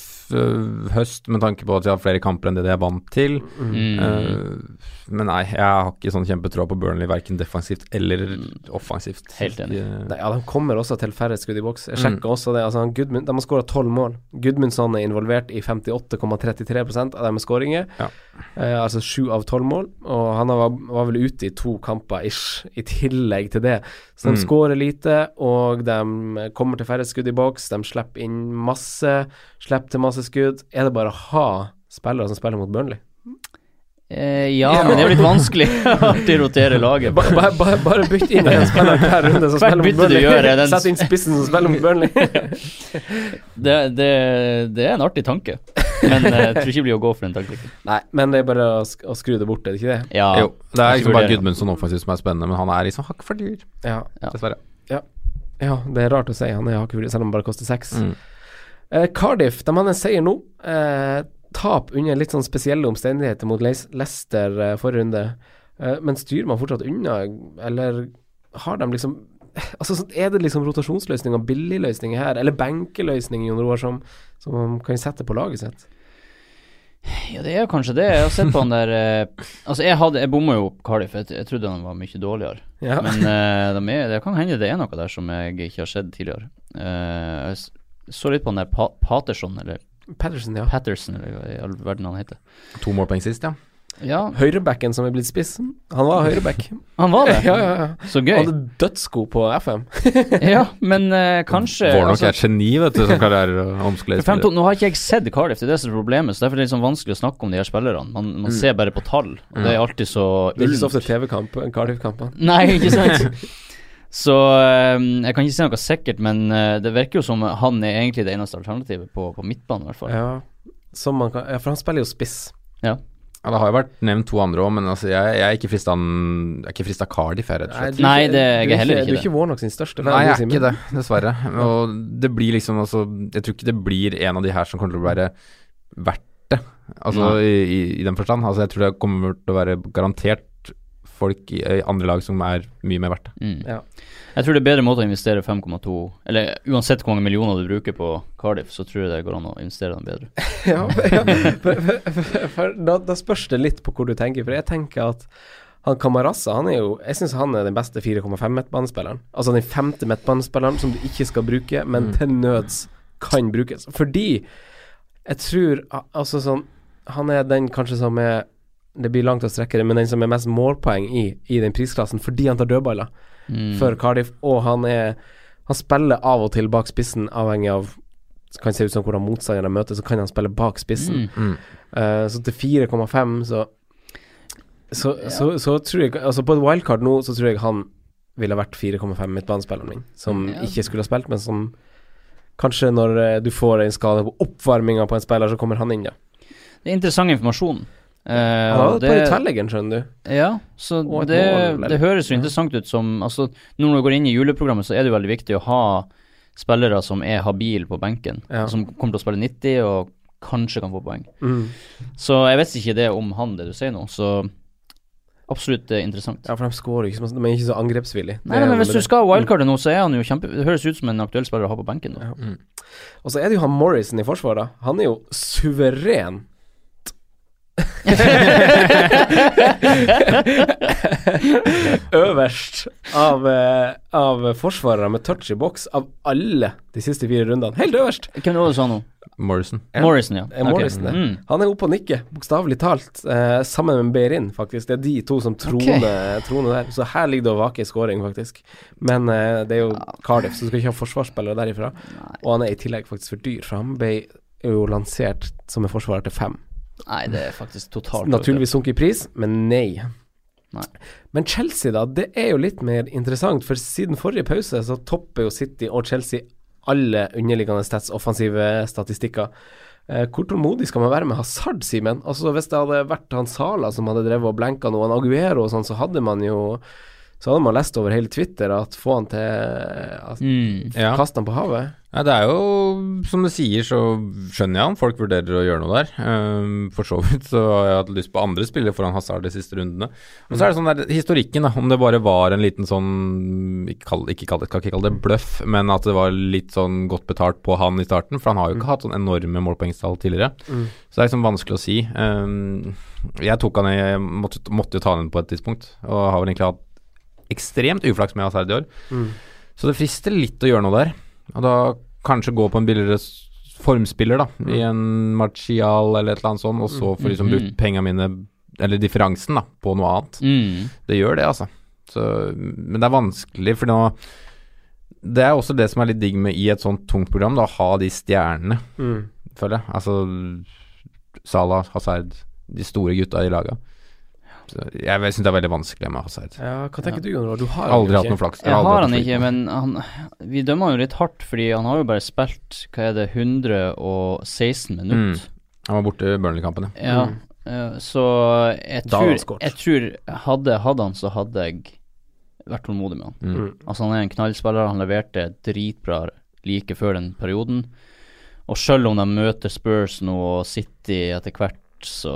høst med tanke på at jeg har flere kamper enn det de er vant til. Mm. Eh, men nei, jeg har ikke sånn kjempetroa på Burnley, verken defensivt eller offensivt. Helt enig. De- Nei, ja, de kommer også til færre skudd i boks. Jeg Mm. også det. Altså, Gudmund, de har skåra tolv mål. Gudmundsson er involvert i 58,33% av deres skåringer. Ja. Eh, altså sju av tolv mål. Og han var, var vel ute i to kamper ish, i tillegg til det. Så de Mm. skårer lite, og de kommer til færre skudd i boks. De slipper inn masse, slipper til masse skudd. Er det bare å ha spillere som spiller mot Burnley? Eh, ja, men det er litt vanskelig å rotere laget. Bare, bare, bare, bare bytt inn en spiller hver runde som spiller mot Burnley. gjør, den- Sett inn spissen som spiller mot Burnley. Det, det, det er en artig tanke, men eh, jeg tror ikke det blir å gå for den taktikken. Nei, men det er bare å, sk å skru det bort, er det ikke det? Ja, Jo, det er liksom bare. Gudmundsson offensivt som er spennende, men han er liksom hakk for dyr, Ja. Ja. dessverre. ja, det er rart å si. Han er hakevurdig, selv om han bare koster seks. Mm. Eh, Cardiff, de hadde en seier nå. Eh, tap under litt sånn spesielle omstendigheter mot Leicester eh, forrige runde. Eh, men styrer man fortsatt unna, eller har de liksom Altså, sånn- Er det liksom rotasjonsløsninger, billigløsninger her, eller benkeløsninger, Jon Roar, som, som man kan sette på laget sitt? Ja, det er kanskje det. Jeg har sett på han der eh, Altså, jeg hadde Jeg bomma jo på Cardiff. Jeg, jeg trodde han var mye dårligere. Ja. Men eh, de er, det kan hende det er noe der som jeg ikke har sett tidligere. Eh, jeg så litt på han der pa Paterson, eller Patterson, ja. Patterson, eller hva i all verden han heter. To målpoeng sist, ja. Ja, Høyrebacken som er blitt spiss. Han var høyreback. han var det. ja, ja, ja. Så Han gøy. hadde dødssko på FM. Ja, men uh, kanskje Vårnok altså, er et geni, vet du, som 5-2 Nå har ikke jeg sett Cardiff, det er det som er problemet. Så Derfor er det litt sånn vanskelig å snakke om de her spillerne. Man, man Mm. ser bare på tall, og det er alltid så Det er ikke så ofte TV-kamp, Cardiff-kampene. Nei, ikke sant. Så eh, jeg kan ikke si noe sikkert, men eh, det virker jo som han er egentlig det eneste alternativet på, på midtbanen, i hvert fall. Ja. Som man kan, ja, for han spiller jo spiss. Ja. Ja, det har jo vært nevnt to andre òg, men altså, jeg, jeg er ikke frista frista Cardiff, jeg, rett og slett. Nei, det- jeg er heller ikke Du er det. ikke Warnock sin største Nei, jeg er ikke det, dessverre. Og det blir liksom altså Jeg tror ikke det blir en av de her som kommer til å være verdt det. Altså i, i, i den forstand. Altså jeg tror det kommer til å være garantert folk i, i andre lag som er mye mer verdt. Mm. Ja. Jeg tror det er bedre måte å investere 5,2 Eller uansett hvor mange millioner du bruker på Cardiff, så tror jeg det går an å investere dem bedre. ja, ja. For, for, for, for da, da spørs det litt på hvor du tenker. For jeg tenker at han Kamarasa han er jo Jeg syns han er den beste 4,5 midtbanespilleren. Altså den femte midtbanespilleren som du ikke skal bruke, men Mm. til nøds kan brukes. Fordi jeg tror Altså sånn Han er den kanskje som er Det blir langt å strekke det, men den som er mest målpoeng i, i den prisklassen, fordi han tar dødballer Mm. for Cardiff, og han er Han spiller av og til bak spissen, avhengig av kan se ut som hvordan motstanderne møter, så kan han spille bak spissen. Mm. Eh, så til 4,5 så så, så så tror jeg Altså på et wildcard nå, så tror jeg han ville vært 4,5 midtbanespilleren min, som Ja. ikke skulle ha spilt, men som Kanskje når eh, du får en skade på oppvarminga på en spiller, så kommer han inn, ja. Det er interessant informasjon. Eh, ja, det, det- skjønner du. Ja, så det, mål, det høres jo interessant ut som Altså, når du går inn i juleprogrammet, så er det jo veldig viktig å ha spillere som er habile på benken. Ja. Som kommer til å spille 90 og kanskje kan få poeng. Mm. Så jeg vet ikke det om han, det du sier nå. Så absolutt eh, interessant. Ja, for de skårer ikke så de er ikke så angrepsvillige. Nei, nei, men hvis du skal wildcarde nå, så er han jo kjempe Det høres ut som en aktuell spiller å ha på benken. Ja. Og så er det jo han Morrison i forsvaret. Han er jo suveren. Øverst av, eh, av forsvarere med touch i boks av alle de siste fire rundene. Helt øverst! Hvem var det du sa nå? Morrison. Ja. Morrison, ja. Eh, Morrison, ja. Mm. Han er oppe og nikker, bokstavelig talt, eh, sammen med Behrin, faktisk. Det er de to som troner, troner der. Så her ligger det å vake i scoring, faktisk. Men eh, det er jo Cardiff, så du skal ikke ha forsvarsspillere derifra. Nei. Og han er i tillegg faktisk for dyr, for han ble jo lansert som en forsvarer til fem. Nei, det er faktisk totalt Naturligvis sunket i pris, men nei. Nei. Men Chelsea, da, det er jo litt mer interessant, for siden forrige pause så topper jo City og Chelsea alle underliggende stats, offensive statistikker. Eh, hvor tålmodig skal man være med Hazard, Simen? Altså, hvis det hadde vært han Sala som hadde drevet og blenka noe, han Aguero og sånn, så hadde man jo Så hadde man lest over hele Twitter at få han til at, Mm. Ja. Kaste han på havet. Ja, det er jo, som du sier, så skjønner jeg om folk vurderer å gjøre noe der. Um, for så vidt så har jeg hatt lyst på andre spillere foran Hazard de siste rundene. Og så er det sånn der historikken, da. Om det bare var en liten sånn Ikke kall, ikke kall, skal ikke kalle det bløff, men at det var litt sånn godt betalt på han i starten. For han har jo ikke hatt sånn enorme målpoengstall tidligere. Mm. Så det er liksom vanskelig å si. Um, jeg tok han i Jeg måtte, måtte jo ta han inn på et tidspunkt, og har vel egentlig hatt ekstremt uflaks med Hazard i år. Mm. Så det frister litt å gjøre noe der. Og da kanskje gå på en billigere formspiller, da. I en Martial eller et eller annet sånt, og så få liksom Mhm. brukt pengene mine, eller differansen, da, på noe annet. Mm. Det gjør det, altså. Så, men det er vanskelig, for nå Det er også det som er litt digg med i et sånt tungt program, da, å ha de stjernene, Mm. føler jeg. Altså Salah, Hazard, de store gutta i laga. Jeg syns det er veldig vanskelig med Hazard. Ja, hva tenker du, Jon Roar? Du har Aldri hatt noen noe flaks. Jeg jeg har han ikke, men han, vi dømmer han jo litt hardt, fordi han har jo bare spilt Hva er det, 116 Mm. minutter. Han var borte i Burnley-kampen, ja. Ja, Mm. eh, så jeg tror, jeg tror hadde hadde han, så hadde jeg vært tålmodig med han. Mm. Mm. Altså Han er en knallspiller, han leverte dritbra like før den perioden. Og selv om de møter Spurs nå og City etter hvert, så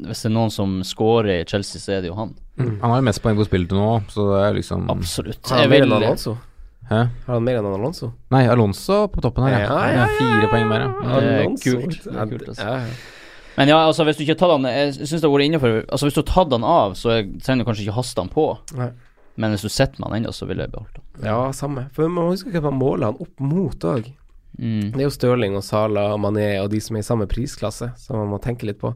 Hvis det er noen som scorer i Chelsea, så er det jo han. Mm. Han har jo mest poeng på spillet til nå, så det er liksom Absolutt. Har Jeg han mer enn Alonso? Hæ? Har han mer enn Alonso? Nei, Alonso på toppen her, ja. Ja, ja, ja, ja, Fire poeng mer, ja. Det er kult. Det er kult, altså. Ja, ja. Men ja, altså hvis du ikke har tatt han Jeg syns det har vært innenfor Altså Hvis du har tatt han av, så trenger du kanskje ikke haste han på. Nei. Men hvis du sitter med han ennå, så vil jeg beholde han. Ja, samme. For man husker ikke hva man måler han opp mot òg. Mm. Det er jo Stirling og Sala og Mané og de som er i samme prisklasse, som man må tenke litt på.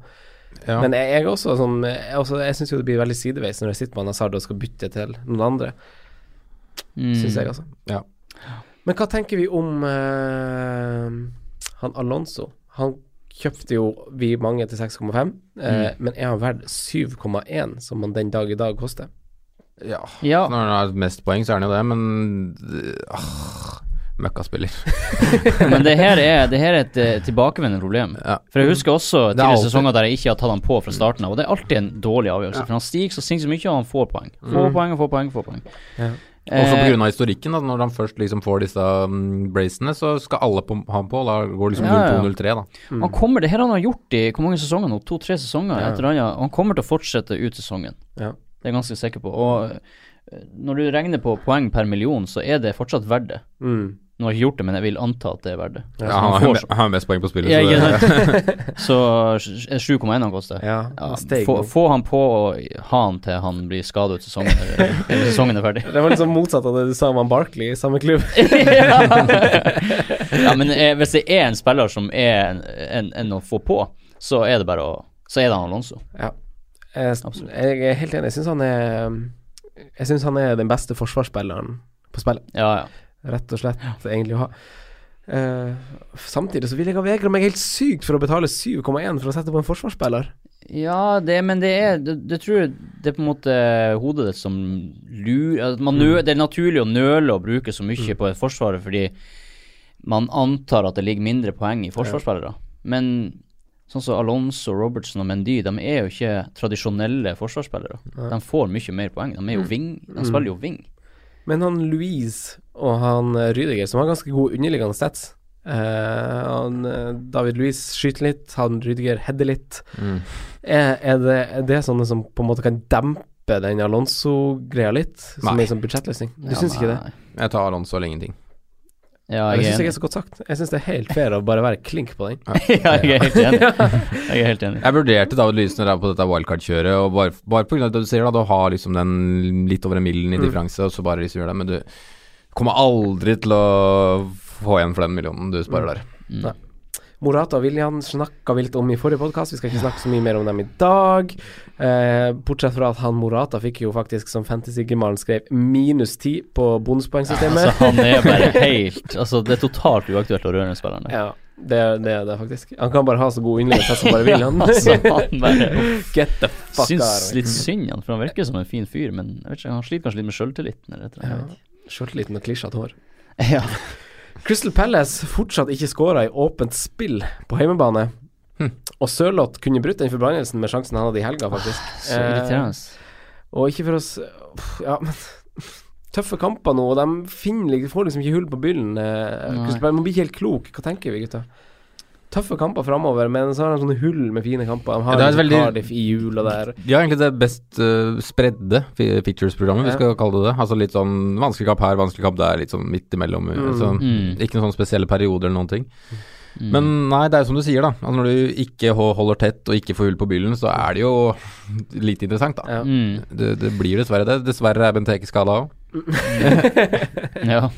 ja. Men jeg, jeg også sånn Jeg, også- jeg syns jo det blir veldig sideveis når jeg sitter med Hazard og skal bytte til noen andre, Mm. syns jeg, altså. Ja. Men hva tenker vi om uh, han Alonso? Han kjøpte jo vi mange til 6,5, eh, men er han verdt 7,1, som han den dag i dag koster? ja. Ja. Når han har mest poeng, så er han jo det, men ah, Møkkaspiller. Men det her er, det her er et eh, tilbakevendende problem. Ja. For jeg husker også Det er tidligere alltid- sesonger der jeg ikke har tatt han på fra starten av, og det er alltid en dårlig avgjørelse. For han stiger så sinnssykt mye, og han får poeng. Får Mm. poeng og får poeng, får poeng. Ja. Også Eh, pga. historikken, da. Når han først liksom får disse um, bracene, så skal alle på, ha han på. Da går liksom Ja, ja. 02-03, da. Han kommer, det her han har gjort i hvor mange sesonger nå? To-tre sesonger? Ja. et eller annet. Han kommer til å fortsette ut sesongen. Ja. Det er jeg ganske sikker på. Og eh, når du regner på poeng per million, så er det fortsatt verdt det. Mm. Nå har jeg ikke gjort det, men jeg vil anta at det er verdt det. Ja, han, han har, får han har mest poeng på spillet. Ja, så det. Så er 7,1 han koster. Ja, Ja, få, få han på og ha han til han blir skadet ut sesongen, eller, sesongen er ferdig. Det var liksom motsatt av det du sa om han Barkley i samme klubb. ja, men eh, hvis det er en spiller som er en, en, en å få på, så er det bare å Så er det han Alonso. Ja. Jeg, jeg er helt enig. Jeg syns han er Jeg synes han er den beste forsvarsspilleren på spillet, Ja, ja. Rett og slett, egentlig å ha. Uh, samtidig så vil jeg ha vegra meg helt sykt for å betale 7,1 for å sette på en forsvarsspiller. Ja, det, men det er det, det tror jeg det er på en måte hodet ditt som lurer man nø, Det er naturlig å nøle og bruke så mye på et forsvar fordi man antar at det ligger mindre poeng i forsvarsspillere. Men sånn som Alonso, Robertson og Mendy, de er jo ikke tradisjonelle forsvarsspillere. De får mye mer poeng. De er jo wing. De spiller jo wing. Men han Louise og han eh, Rydiger, som har ganske gode underliggende stats eh, han, eh, David Louise skyter litt, han Rydiger header litt. mm. Er, er, det, er det sånne som på en måte kan dempe den Alonso-greia litt? Som Nei. er sånn budsjettløsning? Du Ja, syns ikke det? Jeg tar Alonso eller ingenting. Ja, det jeg syns er jeg er så godt sagt. Jeg syns det er helt fair å bare være klink på den. ja, jeg er helt enig. Jeg er helt enig. Jeg vurderte David Lysner på dette wildcard-kjøret, og bare, bare av det du sier, da, du har liksom den litt over en millen i Mm. differanse, og så bare liksom gjør det, men du kommer aldri til å få igjen for den millionen du sparer der. Mm. Morata og William snakka litt om i forrige podkast, vi skal ikke snakke så mye mer om dem i dag. Eh, bortsett fra at han Morata fikk jo faktisk, som Fantasy-gemalen skrev, minus ti på bonuspoengsystemet. Altså, han er bare helt Altså, det er totalt uaktuelt å røre den spilleren. Ja, det, det er det faktisk. Han kan bare ha så god innledning som bare vil, han. Altså, han bare Get the fuck Syns out. litt synd han, for han virker som en fin fyr, men jeg vet ikke, han sliter kanskje litt med sjøltilliten eller Ja. Sjøltilliten og klisjete hår. Ja. Crystal Palace fortsatt ikke skåra i åpent spill på hjemmebane. Hm. Og Sørloth kunne brutt den forbannelsen med sjansen han hadde i helga, faktisk. Så Eh. Og ikke for oss Ja, men Tøffe kamper nå, og de finner, får liksom ikke hull på byllen. Eh. Crystal Palace- Man blir ikke helt klok. Hva tenker vi, gutta? Tøffe kamper framover, men så har de sånne hull med fine kamper. De har Ja, det liksom veldig- Cardiff i jula der. De har egentlig det best uh, spredde fi- features-programmet, vi Ja. skal kalle det det. Altså litt sånn vanskelig kamp her, vanskelig kamp der, litt sånn midt imellom. Mm. Så Mm. ikke noen sånne spesielle perioder eller noen ting. Mm. Men nei, det er jo som du sier, da. Altså når du ikke holder tett og ikke får hull på byllen, så er det jo lite interessant, da. Ja. mm. Det, det blir dessverre det. Dessverre er Benteke skada òg. Ja.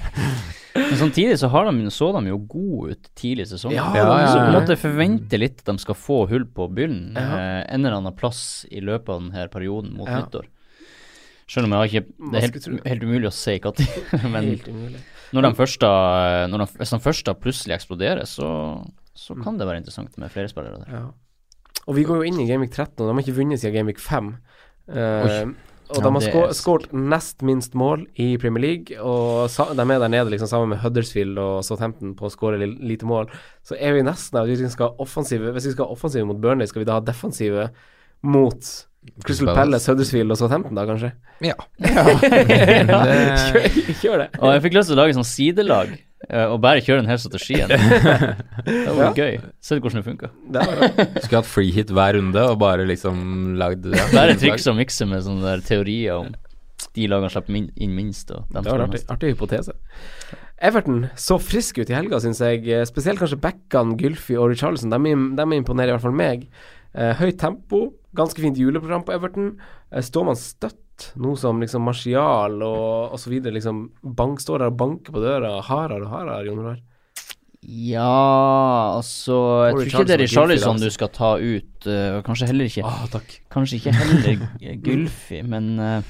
Men samtidig så har de, så de jo gode ut tidlig i sesongen. Ja, Ja, ja, Så på en måte forventer litt at de skal få hull på byllen Ja. eh, en eller annen plass i løpet av denne perioden mot Ja. nyttår. Selv om jeg har ikke Det er helt, helt umulig å si når, når de første når de, Hvis de første plutselig eksploderer, så, så kan det være interessant med flere spillere der. Ja. Og vi går jo inn i Gamevik 13, og de har ikke vunnet siden Gamevik 5. Uh, Oi. Og Ja, de har skåret nest minst mål i Premier League, og de er der nede liksom sammen med Huddersfield og Southampton på å skåre lite mål. Så er vi nesten hvis vi skal ha offensive Hvis vi skal ha offensive mot Burnley, skal vi da ha defensive mot Crystal Palace. Palace, Huddersfield og Southampton, da kanskje? Ja. kjør, kjør det. Og jeg fikk lyst til å lage sånn sidelag eh, og bare kjøre den her strategien. Det var Ja. gøy. Se hvordan det funka. Det. Skulle hatt free hit hver runde og bare liksom lagd ja, Bare triks og mikse med sånne der teorier om de lagene slipper min, inn minst. Og dem Det var en artig, artig hypotese. Everton så friske ut i helga, syns jeg. Spesielt kanskje backene Gylfi og Richarlison. De, de imponerer i hvert fall meg. Eh, høyt tempo, ganske fint juleprogram på Everton. Eh, står man støtt, noe som liksom Martial og, osv. liksom bank, står der og banker på døra hardere og hardere, Jon Roar? Ja, altså Jeg tror ikke det er altså. du skal ta ut. Uh, kanskje heller ikke Ah. Kanskje ikke heller Gylfi, men uh,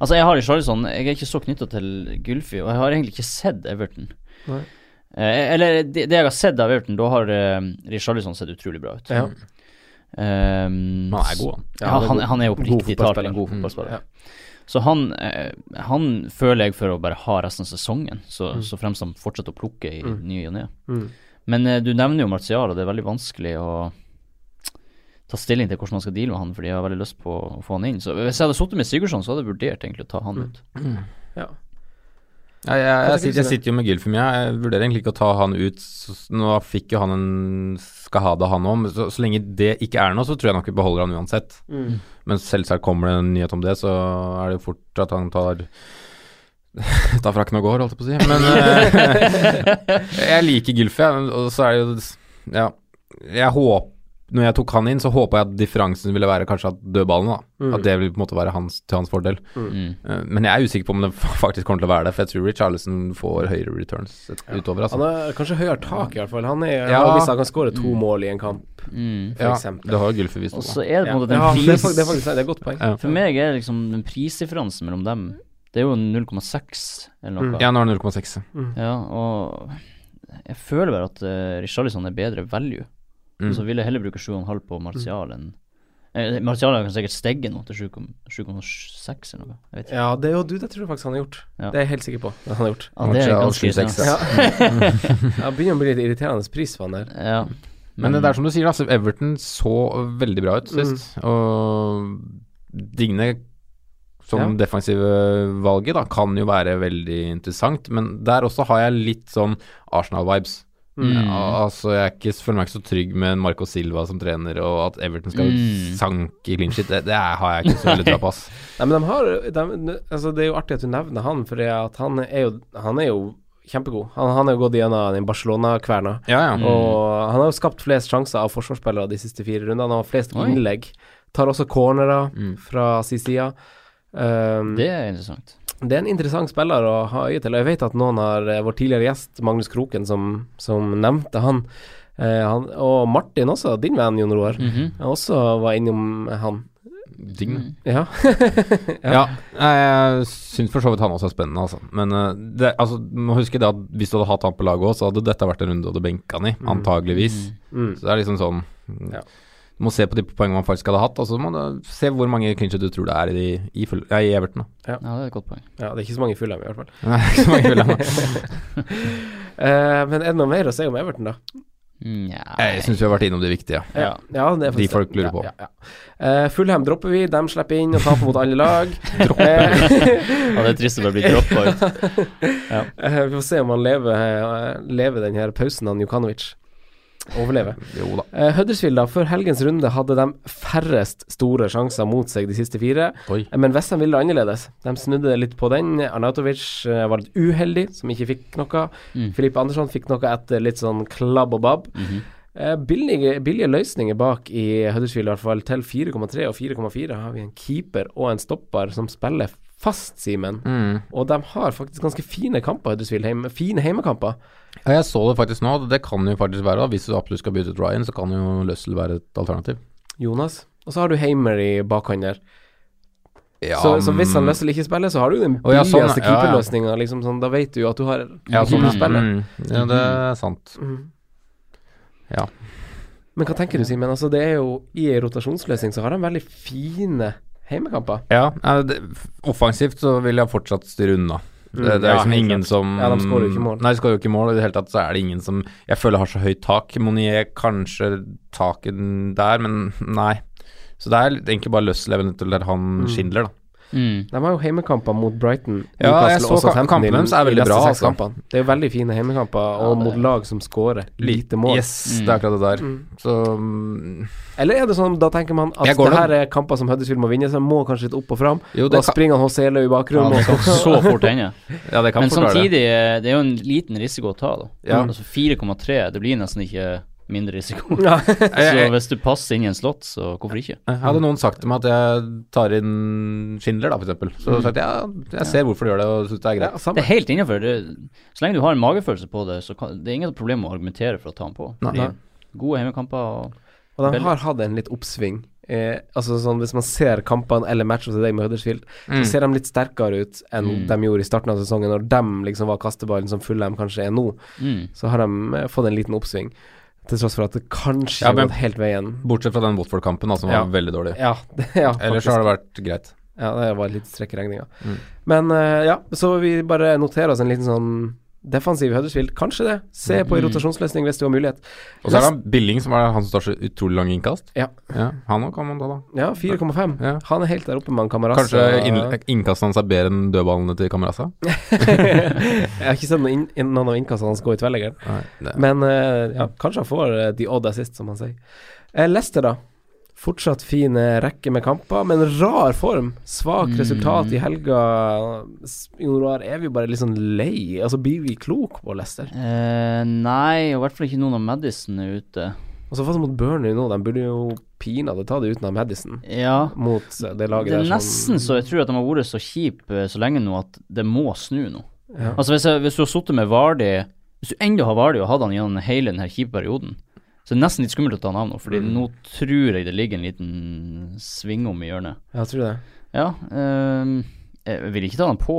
Altså, jeg har Richarlison Jeg er ikke så knytta til Gylfi, og jeg har egentlig ikke sett Everton. Eh, eller det, det jeg har sett av Everton, da har uh, Richarlison sett utrolig bra ut. Ja. Um, Han er god, han. Ja, han er han, god. han er oppriktig talt en god Mm. fotballspiller. Ja. Så han, eh, han føler jeg for å bare ha resten av sesongen, så, Mm. så fremst han fortsetter å plukke i Mm. ny og ne. Mm. Men eh, du nevner jo Martial, og det er veldig vanskelig å ta stilling til hvordan man skal deale med han, fordi jeg har veldig lyst på å få han inn. Så hvis jeg hadde sittet med Sigurdsson, så hadde jeg vurdert egentlig å ta han Mm. ut. Ja. Ja, jeg, jeg, tenker sitter, jeg sitter jo med Gylfi, men jeg vurderer egentlig ikke å ta han ut. Nå fikk jo han en skade, han òg. Så, så lenge det ikke er noe, så tror jeg nok vi beholder han uansett. Mm. Men selvsagt kommer det en nyhet om det, så er det jo fort at han tar tar frakken og går, holdt jeg på å si. Men eh, jeg liker Gylfi, og så er det jo Ja. Jeg håper Når jeg tok han inn, så håpa jeg at differansen ville være kanskje at dødballene, da. Mm. At det vil på en måte være hans, til hans fordel. Mm. Eh, Men jeg er usikker på om det faktisk kommer til å være det, for jeg tror Richarlison får høyere returns et- utover. Han er kanskje høyere tak, i hvert fall. Han er, Ja. har vist at han kan skåre to mål i en kamp, Mm. for Ja, eksempel. det har jo Gylfi vist Og også. er det på en måte ja, det, er, pris det er faktisk det er et godt poeng. Ja. For meg er liksom den prisdifferansen mellom dem Det er jo 0,6 eller noe. Mm. Ja, nå er det 0,6. Ja, og jeg føler bare at uh, Richarlison er bedre value. Mm. Så vil jeg heller bruke 7,5 på Martial enn eh, Martial kan sikkert stegge nå til 7,6 eller noe. Jeg vet ikke. Ja, det er jo du, det tror jeg faktisk han har gjort. Ja. Det er jeg helt sikker på han har gjort. Ja, det er ganske 7,6, irriterende. Ja. ja, begynner å bli litt irriterende pris på han der. Ja. Men det er som du sier, altså, Everton så veldig bra ut sist. Mm. Og Digne som Ja. defensive valget da, kan jo være veldig interessant, men der også har jeg litt sånn Arsenal-vibes. Mm. Ja, altså, jeg ikke, føler meg ikke så trygg med Marco Silva som trener, og at Everton skal Mm. sanke clean shit. Det, det har jeg ikke så veldig tro på. Nei, men de har de, altså Det er jo artig at du nevner han, for han er jo, han er jo kjempegod. Han, han er jo gått gjennom den Barcelona-kverna. Ja, ja. Mm. Og han har jo skapt flest sjanser av forsvarsspillere de siste fire rundene. Han har flest innlegg. Tar også cornerer Mm. fra sin side. Um, Det er interessant. det er en interessant spiller å ha øye til. Og jeg vet at noen har eh, Vår tidligere gjest Magnus Kroken, som, som nevnte han, eh, han Og Martin også, din venn Jon Roar, Mhm. også var innom han. Digne. Ja. Ja, jeg syns for så vidt han også er spennende, altså. Men eh, det, altså, må huske det at hvis du hadde hatt han på laget òg, så hadde dette vært en runde du hadde benka han i, antageligvis. Mm. Så det er liksom sånn Ja. Du må se på de poengene man faktisk hadde hatt, og så må du se hvor mange clincher du tror det er i, i, full, ja, i Everton. Da. Ja, det er et godt poeng. ja, det er ikke så mange i Fulham i hvert fall. Nei, ikke så mange jeg ha. Eh, men er det noe mer å si om Everton, da? Nja Jeg syns vi har vært innom det viktige. Ja. Ja, det er De folk lurer på. Ja, ja, ja. Uh, Fulham dropper vi, de slipper inn og taper mot alle lag. Eh, Ja, det er trist å bli droppa ut. uh, vi får se om han lever, uh, lever den her pausen av Jukanovic. Overlever. Jo da. Uh, Huddersfield, da, før helgens runde hadde de færrest store sjanser mot seg de siste fire. Oi. Eh, Men Westham ville det annerledes. De snudde litt på den. Arnautovic uh, var litt uheldig, som ikke fikk noe. Mm. Filippe Andersson fikk noe etter litt sånn klabb og babb. Mm -hmm. billige, billige løsninger bak i Huddersfield, i hvert fall. Til 4,3 og 4,4 har vi en keeper og en stopper som spiller fast, Simen. Mm. Og de har faktisk ganske fine kamper, Huddersfield. Heim, fine heimekamper. Ja, jeg så det faktisk nå. Det kan jo faktisk være, da. Hvis du absolutt skal bytte ut Ryan, så kan jo Løssel være et alternativ. Jonas. Og så har du Heimer i bakhånd der. Ja, så, så hvis han mm, Løssel ikke spiller, så har du den billigste ja, sånn, ja, ja. keeperløsninga. Liksom sånn, da vet du jo at du har ja, sånn, keeperspiller. mm, ja, det er sant. Mm. Ja. Men hva tenker du, Simen? Altså, det er jo I rotasjonsløsning så har han veldig fine heimekamper. Ja, det, offensivt så vil jeg fortsatt styre unna. Det, det er liksom ja, ingen klart. som Ja, de skårer jo ikke mål. Nei, de skårer jo ikke mål. og I det hele tatt så er det ingen som jeg føler har så høyt tak. Monier kanskje taket der, men nei. Så det er egentlig bare Løssel til han Schindler, da. Mm. De har jo heimekamper mot Brighton, Ja, jeg så kampene deres er veldig bra, altså. Det er jo veldig fine heimekamper, og det- mot lag som skårer lite mål. Yes, Mm. det er akkurat det der. Mm. Så um, Eller er det sånn, da tenker man at det her er kamper som Huddersfield må vinne, så de må kanskje litt opp og fram. Jo, Da kan, springer han Hoselo i Ja, det kan så- så fort hende. ja, Men samtidig, det. eh, det er jo en liten risiko å ta, da. Ja. Altså 4,3, det blir nesten ikke mindre risiko. ja. Så hvis du passer inn i en slott, så hvorfor ikke? hadde noen sagt til meg at jeg tar inn Schindler, da, eksempel. Så hadde jeg sagt ja, jeg ser hvorfor du gjør det, og syns det er greit. Ja, Det er helt innafor. Så lenge du har en magefølelse på det, så kan, det er ingen problem å argumentere for å ta den på. Nei. Nei. Gode hjemmekamper og Og de har hatt en litt oppsving. Eh, altså sånn Hvis man ser kampene eller matchene til deg med Huddersfield, Mm. så ser de litt sterkere ut enn Mm. de gjorde i starten av sesongen, når de liksom var kasteballen som Fulham kanskje er nå. mm. Så har de eh, fått en liten oppsving, til tross for at det kanskje Ja, har gått helt veien. Bortsett fra den Watford-kampen, som Ja. var veldig dårlig. Ja, det, ja Ellers så har det vært greit. Ja, det var litt lite strekk i regninga. Mm. Men uh, ja, så vi bare noterer oss en liten sånn Defensiv Huddersfield, kanskje det. Se på en rotasjonsløsning hvis du har mulighet. Og så er det Billing, som er han som tar så utrolig lange innkast. Ja, Ja, han òg kan man ta, da. ja 4,5. Ja. Han er helt der oppe med han Camarasa. Kanskje inn, innkastet hans er bedre enn dødballene til kamerasa Jeg har ikke sett noen, inn, noen av innkastene hans gå i tverrleggeren. Men eh, ja, kanskje han får eh, the odd assist, som han sier. Lester Leicester, da. Fortsatt fin rekke med kamper, men rar form. Svak Mm. resultat i helga. S- Jon Roar, er vi bare litt sånn lei? Altså, Blir vi klok på Leicester? Eh, nei, og i hvert fall ikke noen av Madison er ute. Og så fast mot Burnley nå? De burde jo pinadø ta det uten av Madison. Ja. Mot eh, det laget Det er der nesten så jeg tror at de har vært så kjipe eh, så lenge nå at det må snu nå. ja. Altså hvis, jeg, hvis du har sittet med Vardi Hvis du ennå har Vardi og hatt han gjennom hele denne kjipe perioden, så det er nesten litt skummelt å ta han av nå, Fordi nå tror jeg det ligger en liten svingom i hjørnet. Jeg tror det. Ja, um, jeg vil ikke ta han på.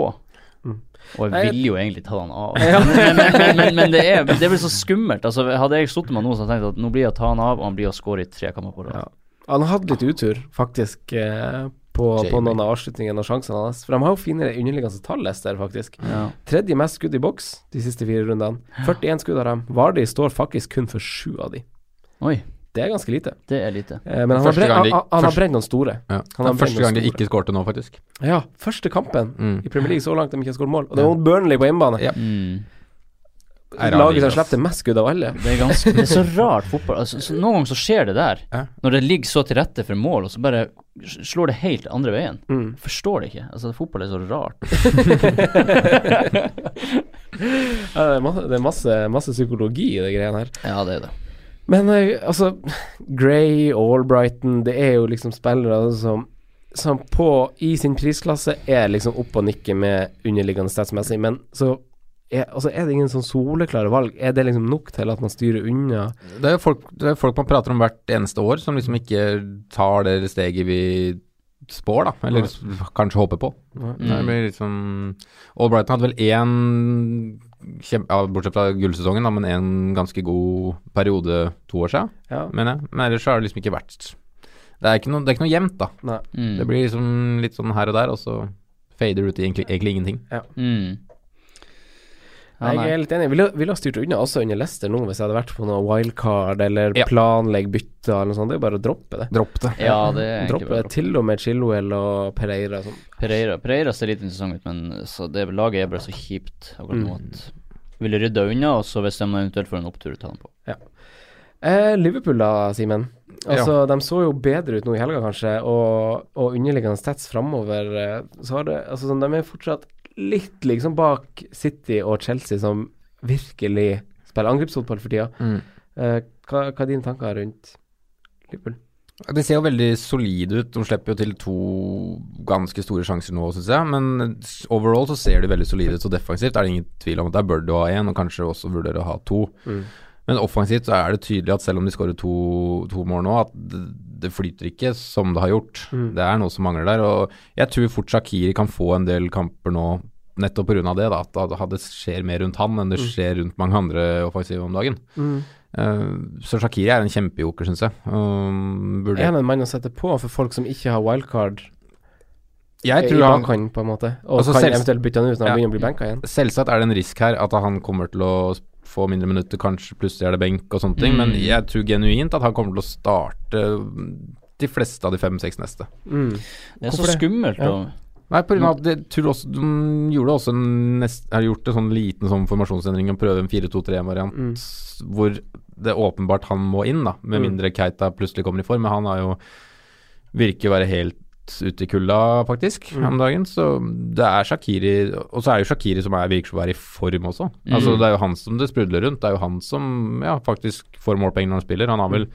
Mm. Og jeg Nei, vil jo egentlig ta han av. Men, men, men, men, men det, er, det blir så skummelt. Altså, hadde jeg sittet med noen som hadde tenkt at nå blir jeg å ta han av, og han blir å score i tre kamper på rad. Ja. Han har hatt litt utur, faktisk, eh, på, på noen av avslutningene og sjansene hans. For de har jo finere underliggende tall, Lester, faktisk. Ja. Tredje mest skudd i boks de siste fire rundene. 41 skudd av dem. Vardi står faktisk kun for sju av de. Oi, Det er ganske lite. det er lite. Eh, men han har, brent, de- han, han har brent noen store. Ja. Han Det har er første gang de ikke skårte nå, faktisk. Ja, første kampen Mm. i Premier League så langt de ikke har skåret mål. Og det var mot Burnley på hjemmebane. Ja. Mm. Laget som slipper mest skudd av alle. Det er ganske Det er så rart fotball. Altså, så noen ganger så skjer det der. Ja. Når det ligger så til rette for mål, og så bare slår det helt andre veien. Mm. Forstår det ikke. Altså, fotball er så rart. Ja, det er masse, det er masse, masse psykologi i de greiene her. Ja, det er det. Men eh, altså Gray Albrighton, det er jo liksom spillere som som på i sin prisklasse er liksom oppe og nikker med underliggende statsmessig, men så er, altså er det ingen sånn soleklare valg. Er det liksom nok til at man styrer unna? Det er jo folk, det er folk man prater om hvert eneste år, som liksom ikke tar det steget vi spår, da. Eller s- kanskje håper på. Det blir liksom Albrighton hadde vel én kjempe, ja, Bortsett fra gullsesongen, da, men en ganske god periode to år siden, Ja. mener jeg. Men ellers så har det liksom ikke vært Det er ikke noe, det er ikke noe jevnt, da. Nei. Mm. Det blir liksom litt sånn her og der, og så fader ut i egentlig, egentlig ingenting. mm. Ja, jeg er litt enig. Ville, vil ha styrt unna også under Leicester nå, hvis jeg hadde vært på noe wildcard eller Ja. planlegg bytter eller noe sånt. Det er bare å droppe det. Dropp det. Ja, det er egentlig Droppe bare det til og med Chilwell og Pereira. Sånn. Pereira, Pereira ser litt interessant ut, men så det laget er bare så kjipt akkurat nå Mm. at ville rydda unna, og så hvis de eventuelt får en opptur, ta den på. Eh, Liverpool da, Simen. Altså, De så jo bedre ut nå i helga, kanskje, og, og underliggende stats framover. Eh, så har det, altså, sånn, de er fortsatt litt liksom bak City og Chelsea, som virkelig spiller angrepsfotball for tida. Mm. Uh, hva, hva er dine tanker rundt Liverpool? De ser jo veldig solide ut. De slipper jo til to ganske store sjanser nå, syns jeg. Men overall så ser de veldig solide ut. Så defensivt er det ingen tvil om at der bør du ha én, og kanskje også vurdere å ha to. Mm. Men offensivt så er det tydelig at selv om de skårer to, to mål nå, at det, det flyter ikke som det har gjort. Mm. Det er noe som mangler der. Og jeg tror fort Shakiri kan få en del kamper nå nettopp pga. det. da, At det skjer mer rundt han enn det skjer rundt mange andre offensive om dagen. Mm. Uh, så Shakiri er en kjempejoker, syns jeg. Um, burde Er han en mann å sette på for folk som ikke har wildcard Jeg tror han kan, på en måte? Og Altså, kan selv- eventuelt bytte han ut når han begynner å bli benka igjen? Selvsagt er det en risk her at han kommer til å få mindre minutter, kanskje plutselig er det benk og sånne ting, Mm. men jeg tror genuint at han kommer til å starte de fleste av de fem-seks neste. Mm. Det er Hvorfor så skummelt Ja. Nei, på grunn av at de, også, de gjorde også en nest, har gjort en sånn liten sånn formasjonsendring og prøve en 4-2-3-variant Mm. hvor det åpenbart han må inn, da, med Mm. mindre Keita plutselig kommer i form. Men han har jo virker å være helt ute i kulda, faktisk, Mm. om dagen. Så det er Shakiri Og så er jo Shakiri som er, virker som å være i form også. Altså Mm. Det er jo han som det sprudler rundt. Det er jo han som ja, faktisk får målpoeng når han spiller. Han har vel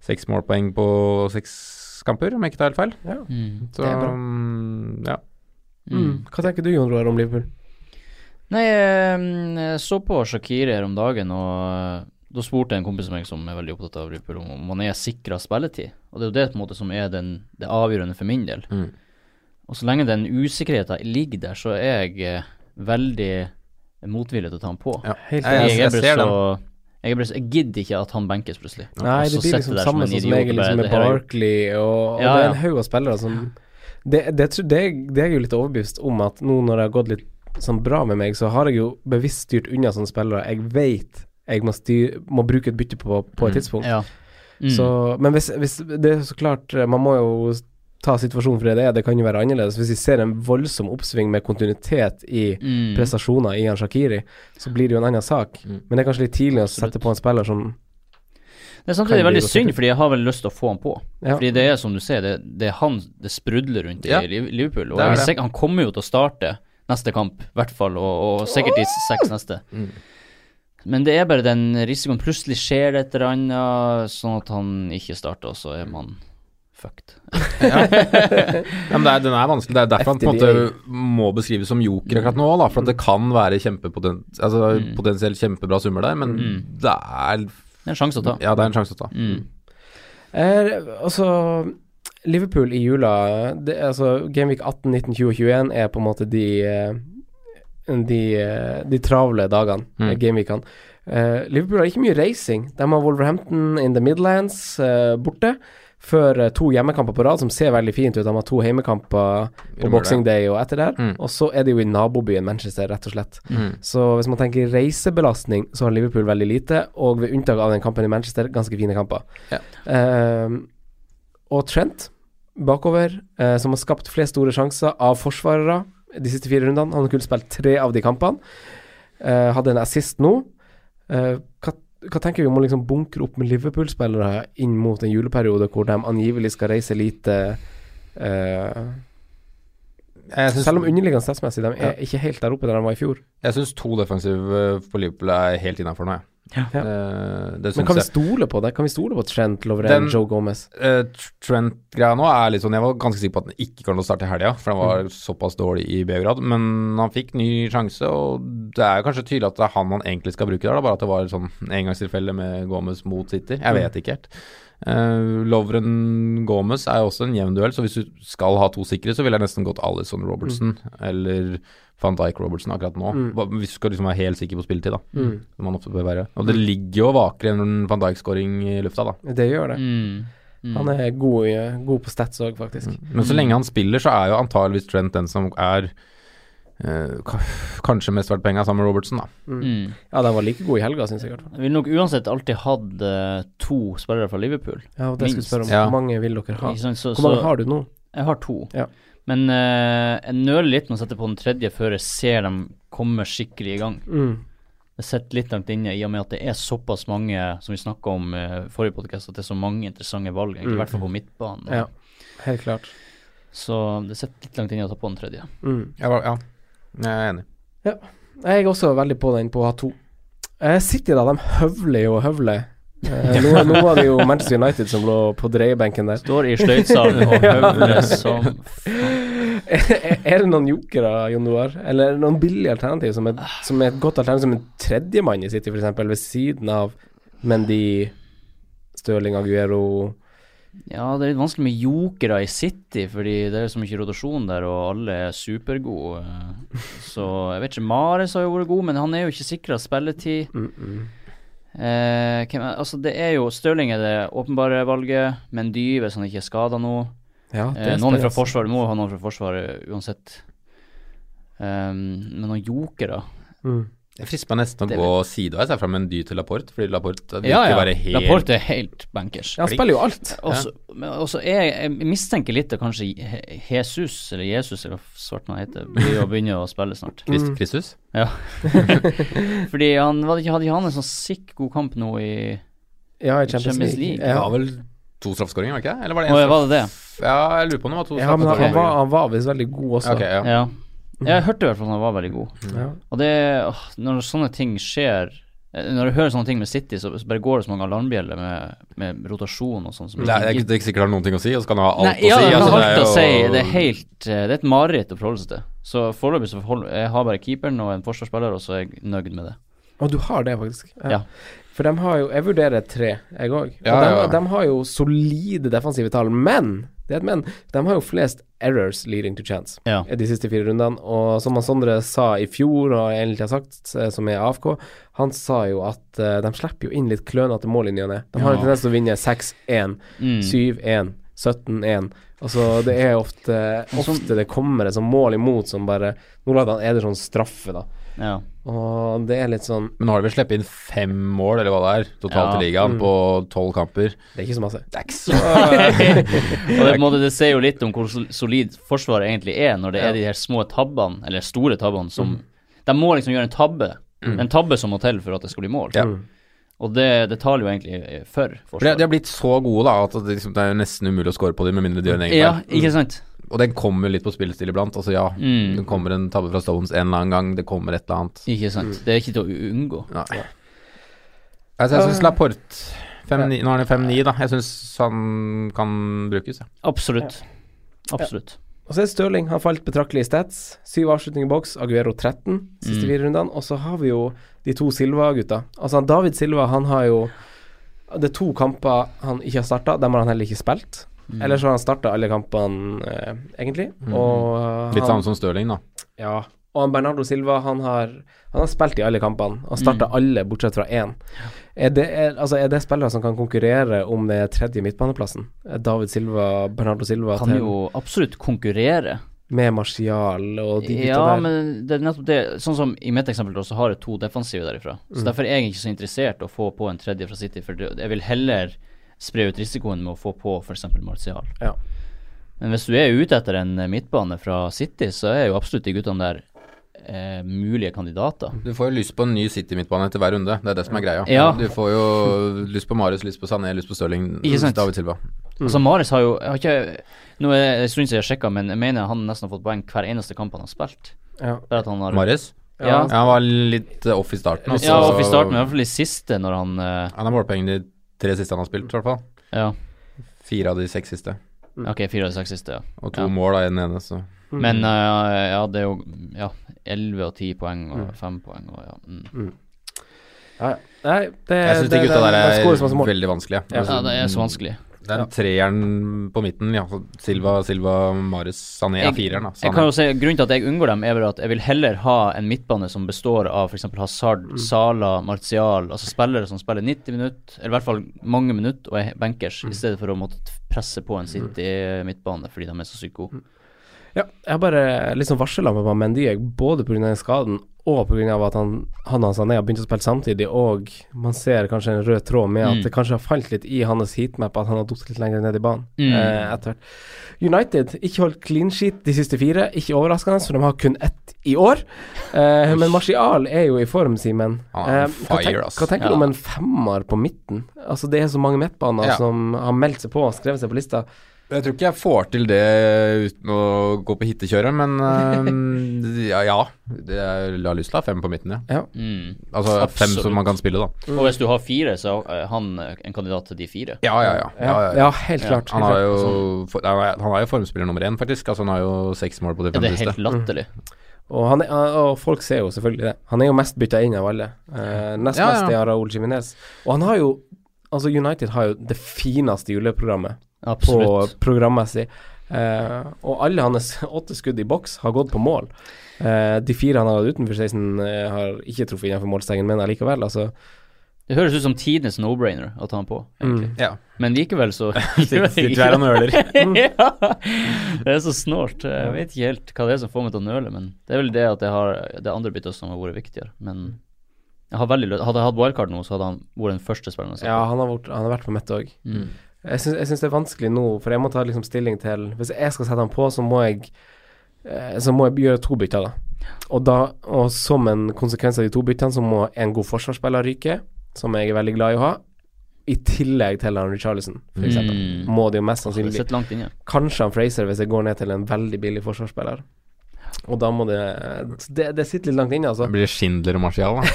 seks målpoeng på seks kamper, om jeg ikke tar helt feil. Ja. mm. Så Det er bra. mm, ja. Mm. Hva tenker du, Jon Roar, om Liverpool? Nei, jeg, jeg så på Shakiri her om dagen, og eh, da spurte en kompis av meg som er veldig opptatt av Liverpool, om man han er sikra spilletid. Og det er jo det på en måte som er den, det avgjørende for min del. Mm. Og så lenge den usikkerheten ligger der, så er jeg eh, veldig motvillig til å ta han på. ja. Helt Jeg- jeg, jeg jeg, jeg ser så jeg, er jeg gidder ikke at han benkes plutselig. Nei, det blir liksom samme som som idiot liksom med er Barkley, og, og Ja, det er en haug av spillere som det, det, det, det er jeg jo litt overbevist om at nå når det har gått litt sånn bra med meg, så har jeg jo bevisst styrt unna sånne spillere jeg vet jeg må, styr, må bruke et bytte på på et Mm. tidspunkt. Ja. Mm. Så, men hvis, hvis Det er så klart eh, Man må jo ta situasjonen for det det er. Det kan jo være annerledes. Hvis vi ser en voldsom oppsving med kontinuitet i mm. prestasjoner i Shakiri, så blir det jo en annen sak. Mm. Men det er kanskje litt tidlig å sette på en spiller som Det er samtidig veldig synd, fordi jeg har vel lyst til å få han på. Ja. Fordi det er som du ser, det, det er han det sprudler rundt Ja. i Liv- Liverpool. Og Det er er det. sikker, han kommer jo til å starte neste kamp, i hvert fall, og, og sikkert de seks neste. Mm. Men det er bare den risikoen. Plutselig skjer det et eller annet, sånn at han ikke starter, og så er man fucked. Ja. ja, men det er, den er vanskelig. Det er derfor han på en måte må beskrives som joker akkurat nå. Da, for at det kan være kjempepotent, altså, Mm. potensielt kjempebra summer der, men Mm. det er Det er en sjanse å ta. Ja, det er en sjanse å ta. Mm. Er, altså Liverpool i jula det, altså Gameweek 18, 19, 20 og 21 er på en måte de eh, de, eh, de travle dagene, Mm. eh, gameweekene. Uh, Liverpool har ikke mye reising. De har Wolverhampton in the Midlands uh, borte, før to hjemmekamper på rad, som ser veldig fint ut. De har to hjemmekamper på Boxing. Day og etter der. Mm. Og så er det jo i nabobyen Manchester, rett og slett. Mm. Så hvis man tenker reisebelastning, så har Liverpool veldig lite, og ved unntak av den kampen i Manchester, ganske fine kamper. Ja. Uh, og Trent bakover, uh, som har skapt flest store sjanser av forsvarere de siste fire rundene. Han har kun spilt tre av de kampene. Uh, hadde en assist nå. Uh, hva, hva tenker vi om å liksom bunkre opp med Liverpool-spillere inn mot en juleperiode hvor de angivelig skal reise lite? Uh, selv om underliggende statsmessig, de er Ja. ikke helt der oppe der de var i fjor. Jeg syns to defensive på Liverpool er helt innafor nå, jeg. Ja. Det Men kan vi stole på det? Kan vi stole på Trent, Lovren, Joe Gomez? Uh, Trent-greia nå er litt sånn Jeg var ganske sikker på at han ikke kom til å starte i helga, for han var såpass dårlig i Beograd. Men han fikk ny sjanse, og det er jo kanskje tydelig at det er han han egentlig skal bruke der, da, bare at det var et sånn engangstilfelle med Gomez mot City. Jeg vet ikke helt. Uh, Lovren Gomez er jo også en jevn duell, så hvis du skal ha to sikre, så ville jeg nesten gått Alison Robertson eller van Dijk Robertson akkurat nå. Mm. Hvis du skal liksom være helt sikker på spilletid, da. Mm. Som man ofte bør være. Og det ligger jo vakre en van Dijk-skåring i lufta, da. Det gjør det. Mm. Mm. Han er god, god på stats òg, faktisk. Men så lenge han spiller, så er jo antageligvis Trent den som er kanskje mest verdt penger, sammen med Robertson, da. Mm. Mm. Ja, de var like gode i helga, syns jeg. i hvert fall. Jeg ville nok uansett alltid hatt uh, to spillere fra Liverpool. Ja, og det skulle jeg spørre om. Ja. Hvor mange vil dere ha? Sant? Så, Hvor mange så har du nå? jeg har to. Ja. Men uh, jeg nøler litt med å sette på den tredje før jeg ser dem komme skikkelig i gang. Mm. Det sitter litt langt inne i og med at det er såpass mange, som vi snakka om i forrige podkast, at det er så mange interessante valg, egentlig, Mm. i hvert fall på midtbanen. Ja, helt klart. Så det sitter litt langt inne å ta på den tredje. Mm. Ja, ja. Jeg er enig. Jeg er også veldig på den på å ha to. Eh, City, da, de høvler jo og høvler. Eh, nå, nå var det jo Manchester United som lå på dreiebenken der. Står i sløydsalen og høvler som er er det noen jokere, Jon Noar? Eller noen billige alternativ som er, som er et godt alternativ som en tredjemann i City, f.eks., ved siden av Mendy, Stirling, Aguero Ja, det er litt vanskelig med jokere i City, fordi det er så mye rotasjon der, og alle er supergode. Så jeg vet ikke, Mares har jo vært god, men han er jo ikke sikra spilletid. mm -mm. Eh, hvem altså det er jo Stirling er det åpenbare valget, Mendy hvis han ikke er skada nå. Ja, Eh, noen fra. Forsvaret må ha noen fra Forsvaret uansett. Um, men noen jokere Mm. Jeg frister meg nesten å gå sideveis herfra med en dy til Laporte, fordi Laporte vil Ja, ja. være helt Laporte er helt bankers. Ja, han spiller jo alt. Og så også jeg, jeg mistenker litt at kanskje Jesus, eller Jesus, eller hva svart han heter, blir å begynne å spille snart. Christ, Mm. Kristus. Ja. Fordi han var ikke, hadde ikke han en sånn sikk god kamp nå i Ja, i Champions, Champions League. League. Ja, vel to straffeskåringer, var det ikke? Eller var det én? Ja, jeg lurer på om det var to ja, men han, han, var, han var visst veldig god også. Ok, ja. Ja. Jeg hørte i hvert fall at han var veldig god. Ja. Og det åh, Når sånne ting skjer eh, Når du hører sånne ting med City, så bare går det så mange alarmbjeller med, med rotasjon og sånn. som Det er, det er ikke- ikke det er ikke sikkert det har noen ting å si, og så kan det ha alt Nei, å si. Ja, altså, har alt jo- å si. Det er helt eh, Det er et mareritt å forholde seg til. Så foreløpig så forholder jeg har bare keeperen og en forsvarsspiller, og så er jeg nøyd med det. Og du har det, faktisk. Ja. For de har jo Jeg vurderer tre, jeg òg. Ja, og de, ja, ja. de har jo solide defensive tall, men det er et men. De har jo flest errors leading to chance Ja. de siste fire rundene. Og som han Sondre sa i fjor, og egentlig har sagt, eh, som er AFK, han sa jo at uh, de slipper jo inn litt klønete mål i ny og ne. De har Ja. en tendens til å vinne 6-1, Mm. 7-1, 17-1. Altså, det er ofte Ofte det kommer et sånt mål imot som bare Nå lagde han Ederson straffe, da. Ja. Og det er litt sånn Men nå har de vel sluppet inn fem mål, eller hva det er, totalt Ja. i ligaen, Mm. på tolv kamper. Det er ikke så masse. Det er ikke så Og det, på en måte, det sier jo litt om hvor sol- solid Forsvaret egentlig er, når det Ja. er de her små tabbene, eller store tabbene, som De må liksom gjøre en tabbe. En tabbe som må til for at det skal bli mål. Ja. Mm. Og det, det taler jo egentlig for For de, Forsvaret. de har blitt så gode da at det, liksom, det er nesten umulig å score på dem med mindre de gjør en egen ja, feil. ikke sant? Og den kommer litt på spillestil iblant. Altså ja, Mm. det kommer en tabbe fra Stones en eller annen gang, det kommer et eller annet. Ikke sant? Det er ikke til å unngå. Nei. Altså, jeg syns Laporte 5-9 Nå er han i 5-9, da. Jeg syns han kan brukes, ja. Absolutt. Absolutt. Og så er det Stirling. Han falt betraktelig i stats. Syv avslutninger i boks. Aguero 13 siste Mm. fire rundene. Og så har vi jo de to Silva-gutta. Altså David Silva, han har jo Det er to kamper han ikke har starta. Dem har han heller ikke spilt. Mm. Ellers har han starta alle kampene, eh, egentlig. Mm. Og Litt samme som Stirling, da. Ja. Og han Bernardo Silva, han har, han har spilt i alle kampene. Han starta Mm. alle, bortsett fra én. Er det, er, altså, er det spillere som kan konkurrere om den tredje midtbaneplassen? David Silva, Bernardo Silva Kan til, jo absolutt konkurrere. med Martial og de gutta Ja, der? men det er nettopp det. Sånn som i mitt eksempel, så har jeg to defensive derifra. Så Mm. derfor er jeg ikke så interessert å få på en tredje fra City, for jeg vil heller spre ut risikoen med å få på f.eks. Martial. Ja. Men hvis du er ute etter en midtbane fra City, så er jo absolutt de guttene der eh, mulige kandidater. Du får jo lyst på en ny City-midtbane etter hver runde. Det er det som er greia. Ja. Du får jo lyst på Marius, lyst på Sané, lyst på Stirling? David Silva. Altså Mares har jo har ikke, Nå er det en stund siden jeg sjekka, men jeg mener han nesten har fått poeng hver eneste kamp han har spilt. Ja. At han har Marius? Ja. Ja, han var litt eh, off i starten. Også. Ja, off i starten, men i hvert fall i siste, når han eh, Han har målpoeng de tre siste han har spilt, i hvert fall. Ja, Fire av de seks siste. ok, fire av de seks siste, ja. Og to Ja. mål av i den ene, så Mm. Men uh, ja, det er jo ja, 11 og 10 poeng og 5 poeng og ja. Mm. ja. Nei, det, Jeg syns de det- gutta der er veldig vanskelige. Ja. Ja, det er så vanskelig. Den treeren på midten, ja. Silva, Silva, Marius, Sané er fireren, da. Jeg kan jo si, Grunnen til at jeg unngår dem, er vel at jeg vil heller ha en midtbane som består av f.eks. Hazard, Mm. Sala, Martial, altså spillere som spiller 90 minutter, eller i hvert fall mange minutter, og er bankers, Mm. i stedet for å måtte presse på en City-midtbane fordi de er så sykt gode. Ja, jeg har bare liksom varsla med Mendy, jeg, både pga. den skaden og pga. at han, han og Sané har begynt å spille samtidig, og man ser kanskje en rød tråd med at Mm. det kanskje har falt litt i hans heatmap at han har datt litt lenger ned i banen Mm. eh, etter hvert. United ikke holdt clean sheet de siste fire, ikke overraskende, for de har kun ett i år. Eh, men Martial er jo i form, Simen. Eh, hva, tenk, hva tenker du Ja. om en femmer på midten? Altså Det er så mange midtbaner Ja. som har meldt seg på og skrevet seg på lista. Jeg tror ikke jeg får til det uten å gå på hittekjøret, men eh, ja, ja. Det jeg har lyst til å ha fem på midten, ja. Mm. Altså fem som man kan spille, da. Og hvis du har fire, så er han eh, en kandidat til de fire. Ja, ja, ja. Ja, ja, ja. ja helt klart. Han, er har jo, han er- jo formspiller nummer én, faktisk. Altså, han har jo seks mål på de Ja, fem det er helt latterlig. Og, han er, og folk ser jo selvfølgelig det. Han er jo mest bytta inn av alle. Eh, nest mest ja. er Raúl Jiminez. Og han har jo Altså, United har jo det fineste juleprogrammet på programmet sitt. Eh, og alle hans åtte skudd i boks har gått på mål. Eh, de fire han har hatt utenfor 16, eh, har ikke truffet innenfor målstengen, men allikevel, altså. Det høres ut som tidenes no-brainer å ta han på, egentlig. Mm. Ja. Men likevel så Sitter der og nøler. ja, det er så snålt. Jeg vet ikke helt hva det er som får meg til å nøle, men det er vel det at jeg har det andre byttet som har vært viktigere. Men jeg har veldig lyst Hadde jeg hatt wildcard nå, så hadde han vært den første spilleren Ja, han har, vært, han har vært på mitt òg. Mm. Jeg syns, det er vanskelig nå, for jeg må ta liksom stilling til Hvis jeg skal sette han på, så må jeg eh, Så må jeg gjøre to bytter, da. Og, da, og som en konsekvens av de to byttene, så må en god forsvarsspiller ryke, som jeg er veldig glad i å ha, i tillegg til Henry Charlison, f.eks. Mm. Må det jo mest sannsynlig. Kanskje han Fraser hvis jeg går ned til en veldig billig forsvarsspiller. Og da må det Det, det sitter litt langt inne, altså. Det blir Schindler og Martial, da.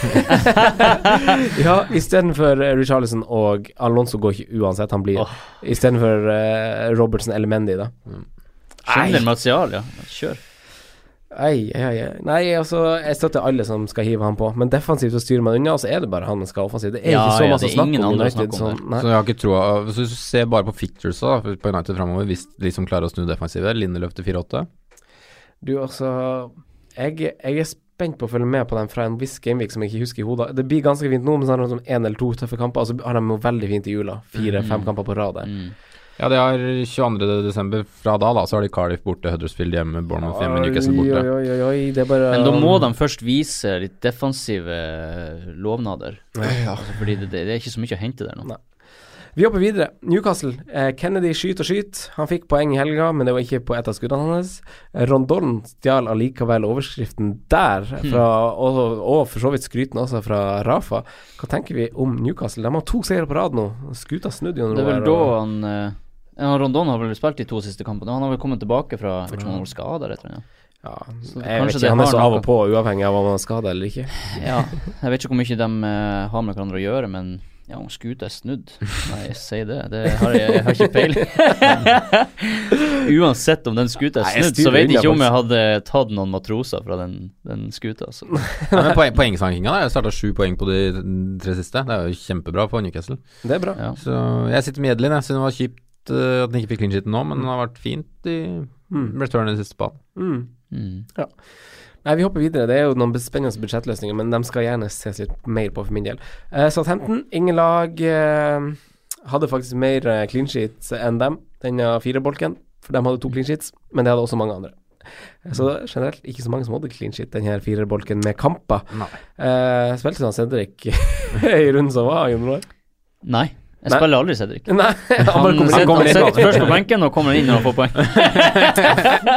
Ja, istedenfor uh, Richarlison og Alonso går ikke uansett, han blir oh. Istedenfor uh, Robertson eller Mendy, da. Schindler Martial, ja. Kjør. Ei, ei, ei. Nei, altså, jeg støtter alle som skal hive han på, men defensivt så styrer man unna, og så er det bare han som skal offensivt. Det er Ja, ikke så ja, masse det er snakk om å United. snakke om Sånn. Så jeg har ikke troa Hvis du ser bare på fictures da, på United framover, hvis de som klarer å snu defensivet, Lindeløf til 4-8 Du, altså jeg, jeg er spent på å følge med på den fra en viss gameweek som jeg ikke husker i hodet. Det blir ganske fint nå, men så har de sånn én eller to tøffe kamper, og så har de jo veldig fint i jula. Fire-fem Mm. kamper på rad der. Mm. Ja, de har 22.12. Fra da, da, så har de Cardiff borte, Huddersfield hjemme, Bournemouth hjemme, Newcastle borte. Oi, oi, oi, oi, det er bare Men da må de først vise litt defensive lovnader. Altså, fordi det, det, det er ikke så mye å hente der nå. Nei. Vi hopper videre. Newcastle. Eh, Kennedy skyter og skyter. Han fikk poeng i helga, men det var ikke på et av skuddene hans. Rondon stjal allikevel overskriften der, fra, og, og for så vidt skryten også fra Rafa. Hva tenker vi om Newcastle? De har to seire på rad nå. Skuta snudde jo Det er vel da han eh, Rondon har vel spilt de to siste kampene. Han har vel kommet tilbake fra Jeg om han var skada, rett og slett. ja, Jeg vet ikke, han er så av og på, uavhengig av om han er skada eller ikke. Ja, jeg vet ikke hvor mye de eh, har med hverandre å gjøre, men ja, om skuta er snudd Nei, si det. Det har jeg, jeg har ikke peiling. Uansett om den skuta er snudd, Nei, så vet jeg ikke om jeg hadde tatt noen matroser fra den, den skuta. Altså. Ja, men poeng, poengsankinga, da. Jeg starta sju poeng på de tre siste. Det er jo kjempebra for Newcastle. Det er bra. Ja. Så jeg sitter med Jedlin. Jeg synes det var kjipt uh, at han ikke fikk clean sheeten nå, men det har vært fint i Mm. return i siste banen. Mm. Mm. Nei, vi hopper videre. Det er jo noen spennende budsjettløsninger, men de skal gjerne ses litt mer på for min del. Uh, Southampton, ingen lag uh, hadde faktisk mer eh, clean sheets enn dem, denne firebolken. For de hadde to clean sheets, men det hadde også mange andre. Eh, Så generelt ikke så mange som hadde clean sheet, denne firebolken med kamper. Uh, spilte han Cedric i runden som var, Nei, jeg Nei. spiller aldri Cedric. Nei, han Han, kommer sitter- inn. han sitter først på benken og kommer inn når han får poeng.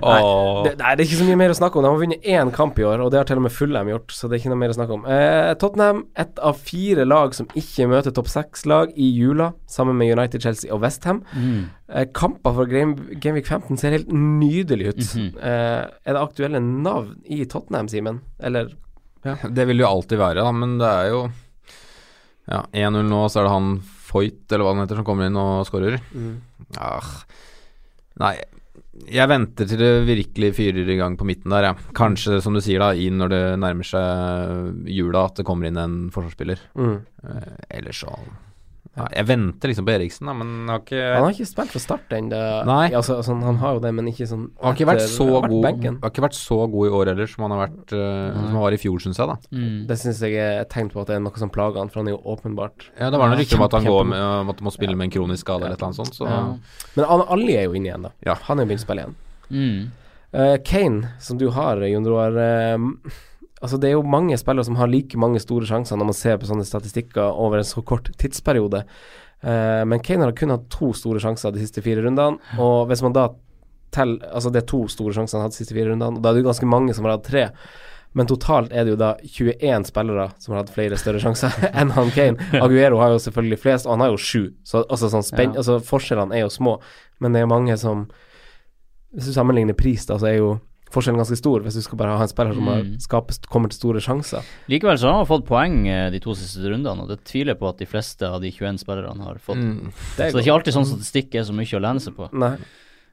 Åh. Det, nei, det er ikke så mye mer å snakke om. De har vunnet én kamp i år, og det har til og med Fullheim gjort, så det er ikke noe mer å snakke om. Eh, Tottenham, ett av fire lag som ikke møter topp seks-lag i jula, sammen med United, Chelsea og Westham. Mm. Eh, kamper for Game, Gameweek 15 ser helt nydelig ut. Mhm. eh, er det aktuelle navn i Tottenham, Simen? Eller Det vil jo alltid være, da, men det er jo Ja, 1-0 nå, så er det han Foyt, eller hva han heter, som kommer inn og skårer. Ah. Nei, jeg venter til det virkelig fyrer i gang på midten der, ja. Kanskje, som du sier, da, inn når det nærmer seg jula, at det kommer inn en forsvarsspiller. mm. Eh, ellers så ja, Jeg venter liksom på Eriksen, da, men har ikke Han har ikke spilt fra start ennå. Altså, altså, han har jo det, men ikke sånn Han har ikke vært så vært god benken. Har ikke vært så god i år heller som han har vært uh, Som han var i fjor, syns jeg, da. Mm. Det syns jeg er et tegn på at det er noe som plager han, for han er jo åpenbart Ja, det var noe Ja, rykte om at han går med, at han må spille med en kronisk skade eller et eller annet sånt, så Ja. Men han, Ali er jo inne igjen, da. Ja. Han er jo begynt å spille igjen. Mm. Uh, Kane, som du har, Jon Roar. eh, altså det er jo mange spillere som har like mange store sjanser når man ser på sånne statistikker over en så kort tidsperiode. Uh, men Kane har kun hatt to store sjanser de siste fire rundene. Og hvis man da teller Altså det er to store sjanser han har hatt de siste fire rundene, og da er det jo ganske mange som har hatt tre. Men totalt er det jo da 21 spillere som har hatt flere større sjanser enn han Kane. Aguero har jo selvfølgelig flest, og han har jo sju. Så altså sånn spenn, Ja. altså forskjellene er jo små, men det er mange som Hvis du sammenligner pris, da, så er jo forskjellen ganske stor. Hvis du skal bare ha en spiller som Mm. skaper, kommer til store sjanser. Likevel så har han fått poeng eh, de to siste rundene, og det tviler jeg på at de fleste av de 21 spillerne har fått. mm. Det Så det er ikke alltid sånn statistikk er så mye å lene seg på. Nei.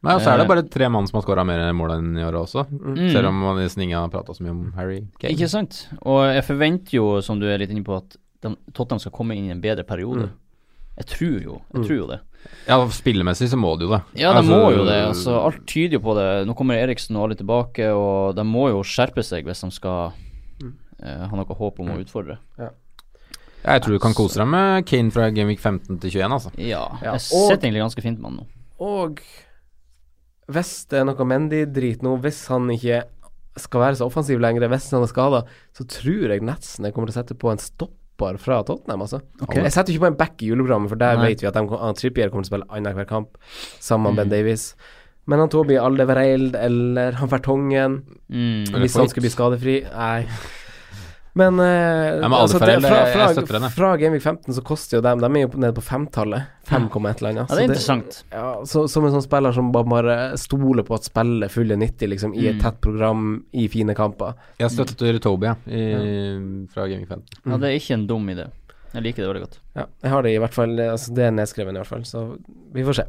Nei, og så er det Eh. bare tre mann som har skåra mer mål enn i år også. Mm. Selv om man nesten ingen har prata så mye om Harry Kane. Ikke sant? Og jeg forventer jo, som du er litt inne på, at de, Tottenham skal komme inn i en bedre periode. Mm. Jeg tror jo jeg Mm. tror jo det. Ja, spillemessig så må det jo det. Ja, de Altså, må jo det. altså Alt tyder jo på det. Nå kommer Eriksen og alle tilbake, og de må jo skjerpe seg hvis de skal Mm. uh, ha noe håp om å utfordre. Ja. Jeg tror du kan kose deg med Kane fra Gameweek 15 til 21, altså. Ja, Ja, jeg ja. sitter egentlig ganske fint med han nå. Og hvis det er noe Mendy-drit nå, hvis han ikke skal være så offensiv lenger, hvis han er skada, så tror jeg Netsen kommer til å sette på en stopper fra Tottenham, altså. Okay. Jeg setter ikke på en back i juleprogrammet, for der Nei. vet vi at de, han Trippier kommer til å spille annenhver kamp sammen med Mm. Ben Davies. Men han Toby Aldevereild eller han Vertongen Mm. Hvis han skulle bli skadefri Nei. Men, eh, men altså, det- fra, fra, fra, fra Gameweek 15 så koster jo dem De er jo nede på femtallet. 5, et eller annet. Ja, det er interessant. interessant. ja, så, som en sånn spiller som bare, bare stoler på at spillet fulle 90 liksom, i et Mm. tett program i fine kamper. Jeg støtter Toby, ja, i, fra Gameweek 15. Ja, det er ikke en dum idé. Jeg liker det veldig godt. Ja, jeg har det i hvert fall altså, Det er nedskrevet i hvert fall, så vi får se.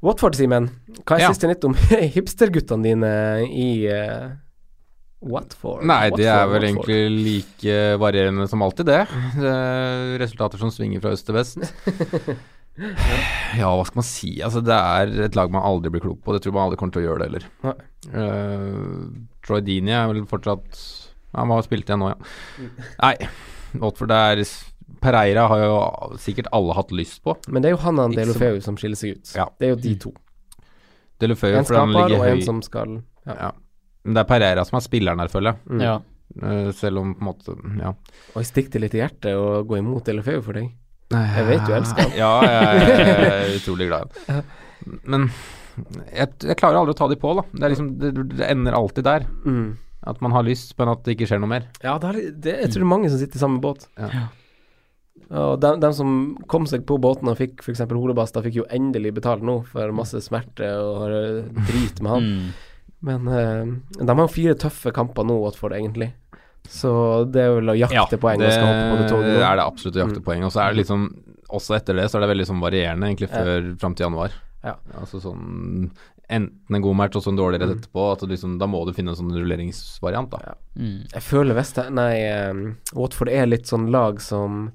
Watford, Simen. Hva er Ja. siste nytt om hipsterguttene dine i eh, for? Nei, det er vel egentlig egentlig like varierende som alltid, det. det er resultater som svinger fra øst til vest. Ja, hva skal man si? Altså, det er et lag man aldri blir klok på. Det tror man aldri kommer til å gjøre det heller. Uh, Troy Dini er vel fortsatt Han har spilt igjen nå, ja. Nei, Watford er Pereira har jo sikkert alle hatt lyst på. Men det er jo han og Delofeu som skiller seg ut. Ja. Det er jo de to. Delefeu En skaper og en som skal ja. Ja. Men det er Pereira som er spilleren her, føler jeg. Mm. Ja. Uh, selv om på en måte Ja. Og jeg stikker det litt i hjertet å gå imot Delofeu for deg. Jeg vet du elsker ham. Ja, jeg, jeg er utrolig glad i ham. Men jeg, jeg klarer aldri å ta de på, da. Det, er liksom, det, det ender alltid der. Mm. At man har lyst, men at det ikke skjer noe mer. Ja, det er, det, jeg tror det er mange som sitter i samme båt. Ja. Og de, de som kom seg på båten og fikk f.eks. Holebasta, fikk jo endelig betalt nå for masse smerte og eh, drit med han. Mm. Men uh, de har fire tøffe kamper nå, Watford, egentlig. Så det er vel å jakte poeng hoppe på det toget er det absolutt å jakte Mm. poeng. Og så er det liksom Også etter det så er det veldig sånn varierende, egentlig, Ja. før fram til januar. Ja. Altså sånn Enten en god match og så en dårlig rett Mm. etterpå. At liksom, da må du finne en sånn rulleringsvariant, da. Ja. Mm. Jeg føler Vest Nei, um, Watford er litt sånn lag som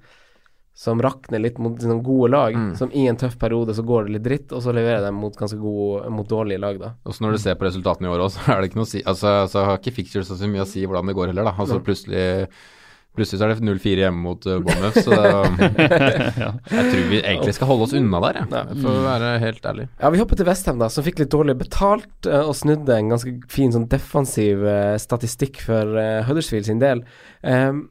som rakner litt mot sånn gode lag. Mm. Som i en tøff periode så går det litt dritt, og så leverer de mot ganske gode Mot dårlige lag, da. Og så når du ser på resultatene i år òg, så er det ikke noe å si Altså, så har ikke Fixtures så mye å si hvordan det går heller, da. Altså plutselig Plutselig så er det 0-4 hjemme mot uh, Bournemouth, så det, ja. jeg tror vi egentlig skal holde oss unna der, jeg. Ja. For å være helt ærlig. Ja, vi hopper til Westham, da, som fikk litt dårlig betalt uh, og snudde en ganske fin sånn defensiv uh, statistikk for Huddersfield sin del. Ehm,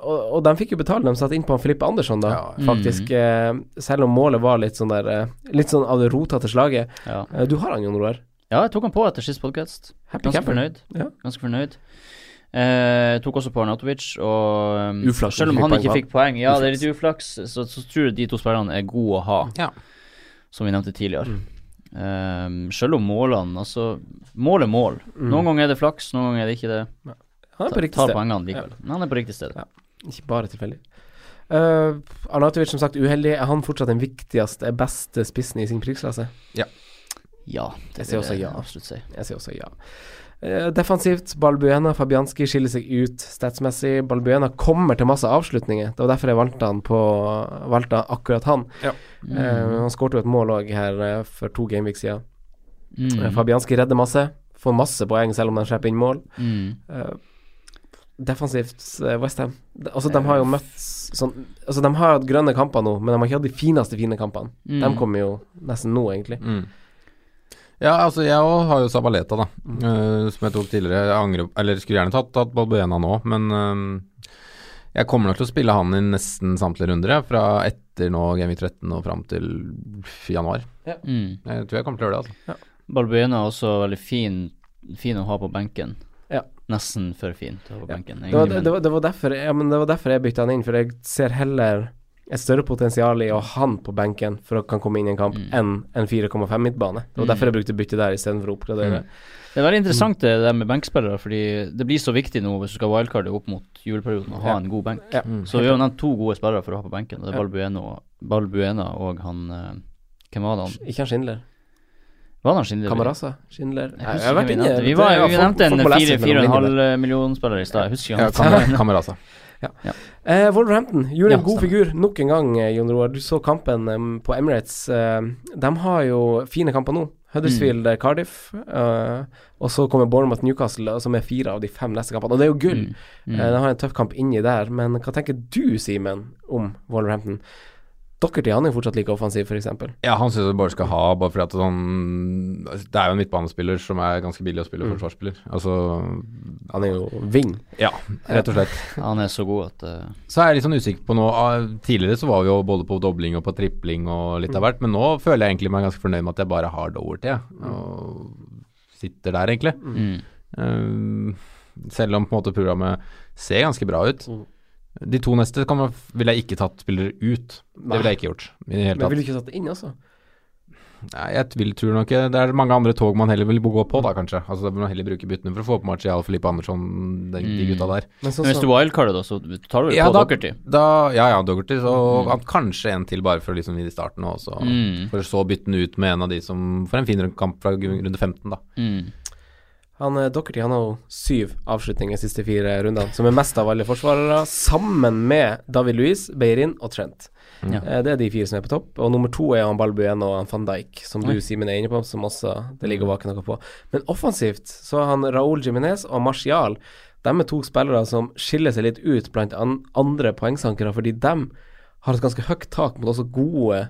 og, og de fikk jo betalt, de satt inn på han Filippe Andersson, da, Ja, faktisk. eh, selv om målet var litt sånn der eh, Litt sånn av det rotete slaget. Ja. Eh, du har han, Jon Roar. ja, jeg tok han på etter sist podkast. Ganske fornøyd. Ja. Ganske fornøyd. Eh, tok også på Arnautovic, og um, Uflaks, selv om han ikke fikk poeng, ja, det er litt uflaks, så, så tror jeg de to spillerne er gode å ha, Ja. som vi nevnte tidligere. Mm. Um, selv om målene Altså, mål er mål. Mm. Noen ganger er det flaks, noen ganger er det ikke det. Han er på riktig sted. Men han er på riktig sted. Ja. Ikke bare tilfeldig. Uh, Arnautovic som sagt uheldig. Er han fortsatt den viktigste, beste spissen i sin prisklasse? Ja, Jeg sier også ja. absolutt si. Jeg sier også ja. Uh, defensivt, Balbuena Fabianski skiller seg ut statsmessig. Balbuena kommer til masse avslutninger. Det var derfor jeg valgte han på Valgte akkurat han. Ja. Mm. han skåret jo et mål òg her uh, for to gameweeks siden. Mm. Eh, Fabianski redder masse. Får masse poeng selv om han slipper inn mål. Mm. Eh, defensivt uh, Westham. Altså, de har jo møtt sånn Altså, de har hatt grønne kamper nå, men de har ikke hatt de fineste fine kampene. Mm. De kommer jo nesten nå, egentlig. Mm. Ja, altså jeg òg har jo Sabaleta, da. eh, som jeg tok tidligere. Jeg angrer Eller skulle gjerne tatt, tatt Balbuena nå, men uh, jeg kommer nok til å spille han i nesten samtlige runder, jeg. Fra etter nå Game 13 og fram til januar. Mm. Jeg tror jeg kommer til å gjøre det, altså. Balbuena er også veldig fin, fin å ha på benken. Nesten for fint over benken. Det var, det, var, det, var derfor, ja, men det var derfor jeg bytta han inn, for jeg ser heller et større potensial i å ha han på benken for å kan komme inn i en kamp, Mm. enn en 4,5 midtbane. Det var Mm. derfor jeg brukte bytte der istedenfor å oppgradere. Mm. Det er veldig interessant det der med benkspillere, fordi det blir så viktig nå hvis du skal wildcarde opp mot juleperioden å ha Ja. en god benk. Ja. Mm. Så vi har nevnt to gode spillere for å ha på benken. og Det er. Balbuena, Balbuena og han eh, Hvem var det han? Ikke han Schindler. Var det Schindler? Kamarasa? Schindler? Jeg Nei, jeg har vært vi inne Vi, var, ja, vi nevnte en folk må lese mellom linjene. 4,5 millioner spiller i stad. Husker Ja, ikke han. Ja. Kamerasa. Eh, Wolverhampton gjorde en Ja, god figur nok en gang, eh, Jon Roar. Du så kampen um, på Emirates. Uh, de har jo fine kamper nå. Huddersfield, Mm. eh, Cardiff, Uh, og så kommer Bournemouth Newcastle, som er fire av de fem neste kampene. Og det er jo gull. Mm. Mm. Uh, de har en tøff kamp inni der, men hva tenker du, Simen, om Wolverhampton? Docherty han er fortsatt like offensiv, f.eks. Ja, han syns jeg bare skal ha, bare fordi at han Det er jo en midtbanespiller som er ganske billig å spille Mm. forsvarsspiller. Altså Han er jo ving. Ja, rett og slett. Han er så god at uh... Så er jeg litt sånn usikker på nå ah, Tidligere så var vi jo både på dobling og på tripling og litt av hvert, men nå føler jeg egentlig meg ganske fornøyd med at jeg bare har Doverty, jeg. Og sitter der, egentlig. mm. Eh, selv om på en måte programmet ser ganske bra ut. Mm. De to neste kan man, ville jeg ikke tatt spillere ut. Det ville jeg ikke gjort. I det hele Men ville vil du ikke satt det inn, altså? Nei, jeg vil, tror nok Det er mange andre tog man heller vil gå på, da, kanskje. Altså Da vil man heller bruke byttene for å få på Martial, Filippe Andersson, de, de Mm. gutta der. Men sånn Men hvis du wildcarder, da, så tar du vel Ja, på Docherty. Da, ja, ja, Dougherty. Så Mm. kanskje en til bare for å liksom vinne i starten, og så Mm. For så bytte den ut med en av de som får en fin kamp fra runde 15, da. Mm. Han Dockerty har jo syv avslutninger de siste fire rundene, som er mest av alle forsvarere, sammen med David Louis, Beirin og Trent. Ja. Eh, Det er de fire som er på topp. Og nummer to er han Balbuen og han van Dijk, som du Simen er inne på, som også det ligger bak noe på. Men offensivt så har han Raúl Jiminez og Martial, De er to spillere som skiller seg litt ut blant andre poengsankere, fordi de har et ganske høyt tak mot også gode,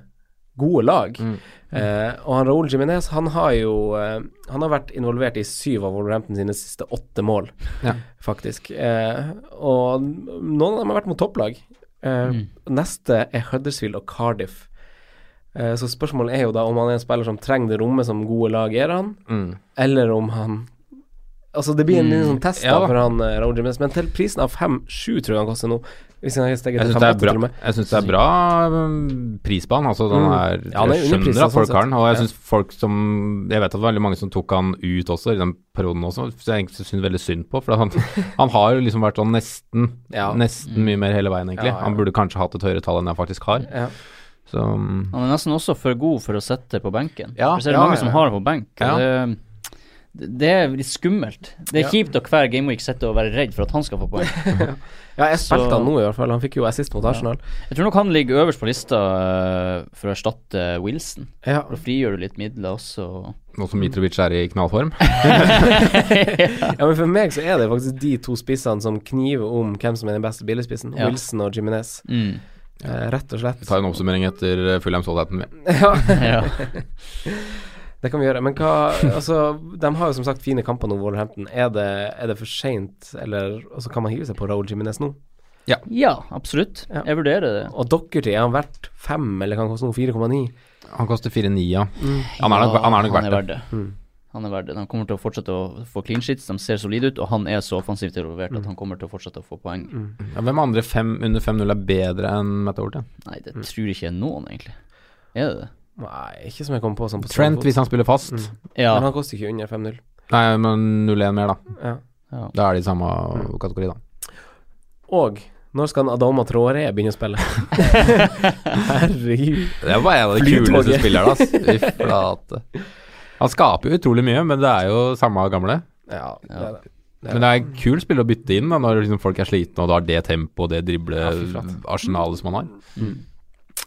gode lag. Eh, og han Raúl Jiménez, han har jo eh, Han har vært involvert i syv av Wolverhampton sine siste åtte mål, Ja. faktisk. Eh, og noen av dem har vært mot topplag. Eh, Neste er Huddersfield og Cardiff. Eh, så spørsmålet er jo da om han er en spiller som trenger det rommet som gode lag gir han, Mm. eller om han Altså, det blir en mm. sånn test da for han eh, Raúl Jiménez, men til prisen av 5-7 tror jeg han koster nå. Hvis han Jeg syns det, 5-8 bra- til og med. jeg synes det er bra um, pris på han. Altså, den Mm. er, Ja, han er jeg skjønner at folk sånn har den, og jeg synes folk som Jeg vet at det var veldig mange som tok han ut også, i den perioden også, så jeg syns veldig synd på. For han, han har jo liksom vært sånn nesten Ja. Nesten mye mer hele veien, egentlig. Han burde kanskje hatt et høyere tall enn jeg faktisk har. Så um, Han er nesten også for god for å sette på benken. Ja, for så er det ja, mange ja. som har det på benk. Ja. Det, det, er litt skummelt. Det er Ja. kjipt å hver gameweek sitte og være redd for at han skal få poeng. ja, jeg spilte han nå i hvert fall. Han fikk jo assist mot Arsenal. Jeg tror nok han ligger øverst på lista eh, for å erstatte Wilson. Ja. For Da frigjør du litt midler også. nå som Mitrovic er i knallform. ja, men for meg så er det faktisk de to spissene som kniver om hvem som er den beste billigspissen. Ja. Wilson og Jiminez. Mm. Ja. rett og slett. Vi tar en oppsummering etter uh, Fulham Southampton. vi. ja, Ja. Det kan vi gjøre. Men hva Altså, de har jo som sagt fine kamper nå, Wolverhampton. Er det, er det for seint, eller altså, kan man hive seg på Raoul Jiminez nå? ja, absolutt. Ja. Jeg vurderer det. Og Dockerty, er han verdt fem, eller kan han koste nå 4,9? Han koster 4,9, ja. Mm. Han er nok, han er nok han er verdt det. det. Mm. Han er verdt det. Han kommer til å fortsette å få clean sheets, de ser solide ut, og han er så offensivt involvert Mm. at han kommer til å fortsette å få poeng. Ja, hvem andre fem under 5-0 er bedre enn Mette Overton? Nei, det tror ikke jeg noen, egentlig. Er det det? Nei, ikke som jeg kom på sånn på Trent, hvis han spiller fast. Mm. Ja. Men han koster ikke under 5-0. Nei, men 0-1 mer, da. Ja. ja. Da er de i samme kategori, da. Og når skal Adama Traoré begynne å spille? Herregud. Det er bare en av de kuleste spillerne, ass. Fy flate. Han skaper jo utrolig mye, men det er jo samme gamle. Ja, det er det. det, Men det er kul spill å bytte inn da, når liksom folk er slitne, og du har det tempoet og det Ja, arsenalet som han har.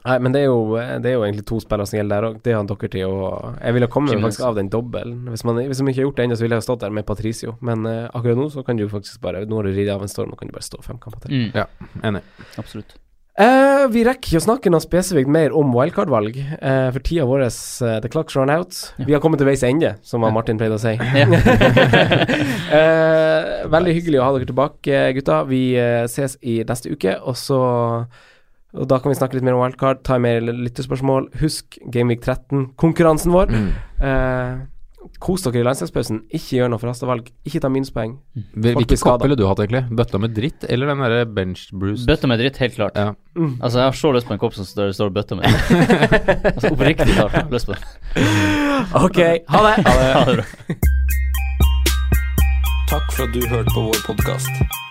Nei, men det er, jo, det er jo egentlig to spillere som gjelder der òg. Det har han Dockerty og Jeg ville kommet Jimenez. faktisk av den dobbelen. Hvis man, hvis man ikke har gjort det ennå, så ville jeg ha stått der med Patricio. Men uh, akkurat nå så kan du faktisk bare Nå har du ridd av en storm, nå kan du bare stå fem kamper til. Mm, Enig. absolutt. Uh, vi rekker ikke å snakke noe spesifikt mer om wildcard-valg, uh, for tida vår uh, The clock's run out. Ja. Vi har kommet til veis ende, som ja. Martin pleide å si. Ja. Eh, veldig hyggelig å ha dere tilbake, gutta. Vi ses i neste uke, og så og Da kan vi snakke litt mer om wildcard, ta mer lyttespørsmål. Husk Gameweek 13, konkurransen vår. Mm. Eh, kos dere i landslagspausen. Ikke gjør noe forhasta valg. Ikke ta minuspoeng. Hvilke Folk kopp ville du hatt, egentlig? Bøtta med dritt, eller den derre bench bruce? Bøtta med dritt, helt klart. Ja. Mm. Altså, jeg har så lyst på en kopp som står, står bøtta med altså, oppriktig klart jeg lyst på det. Ok, ha det! Ha det bra. Takk for at du hørte på vår podkast.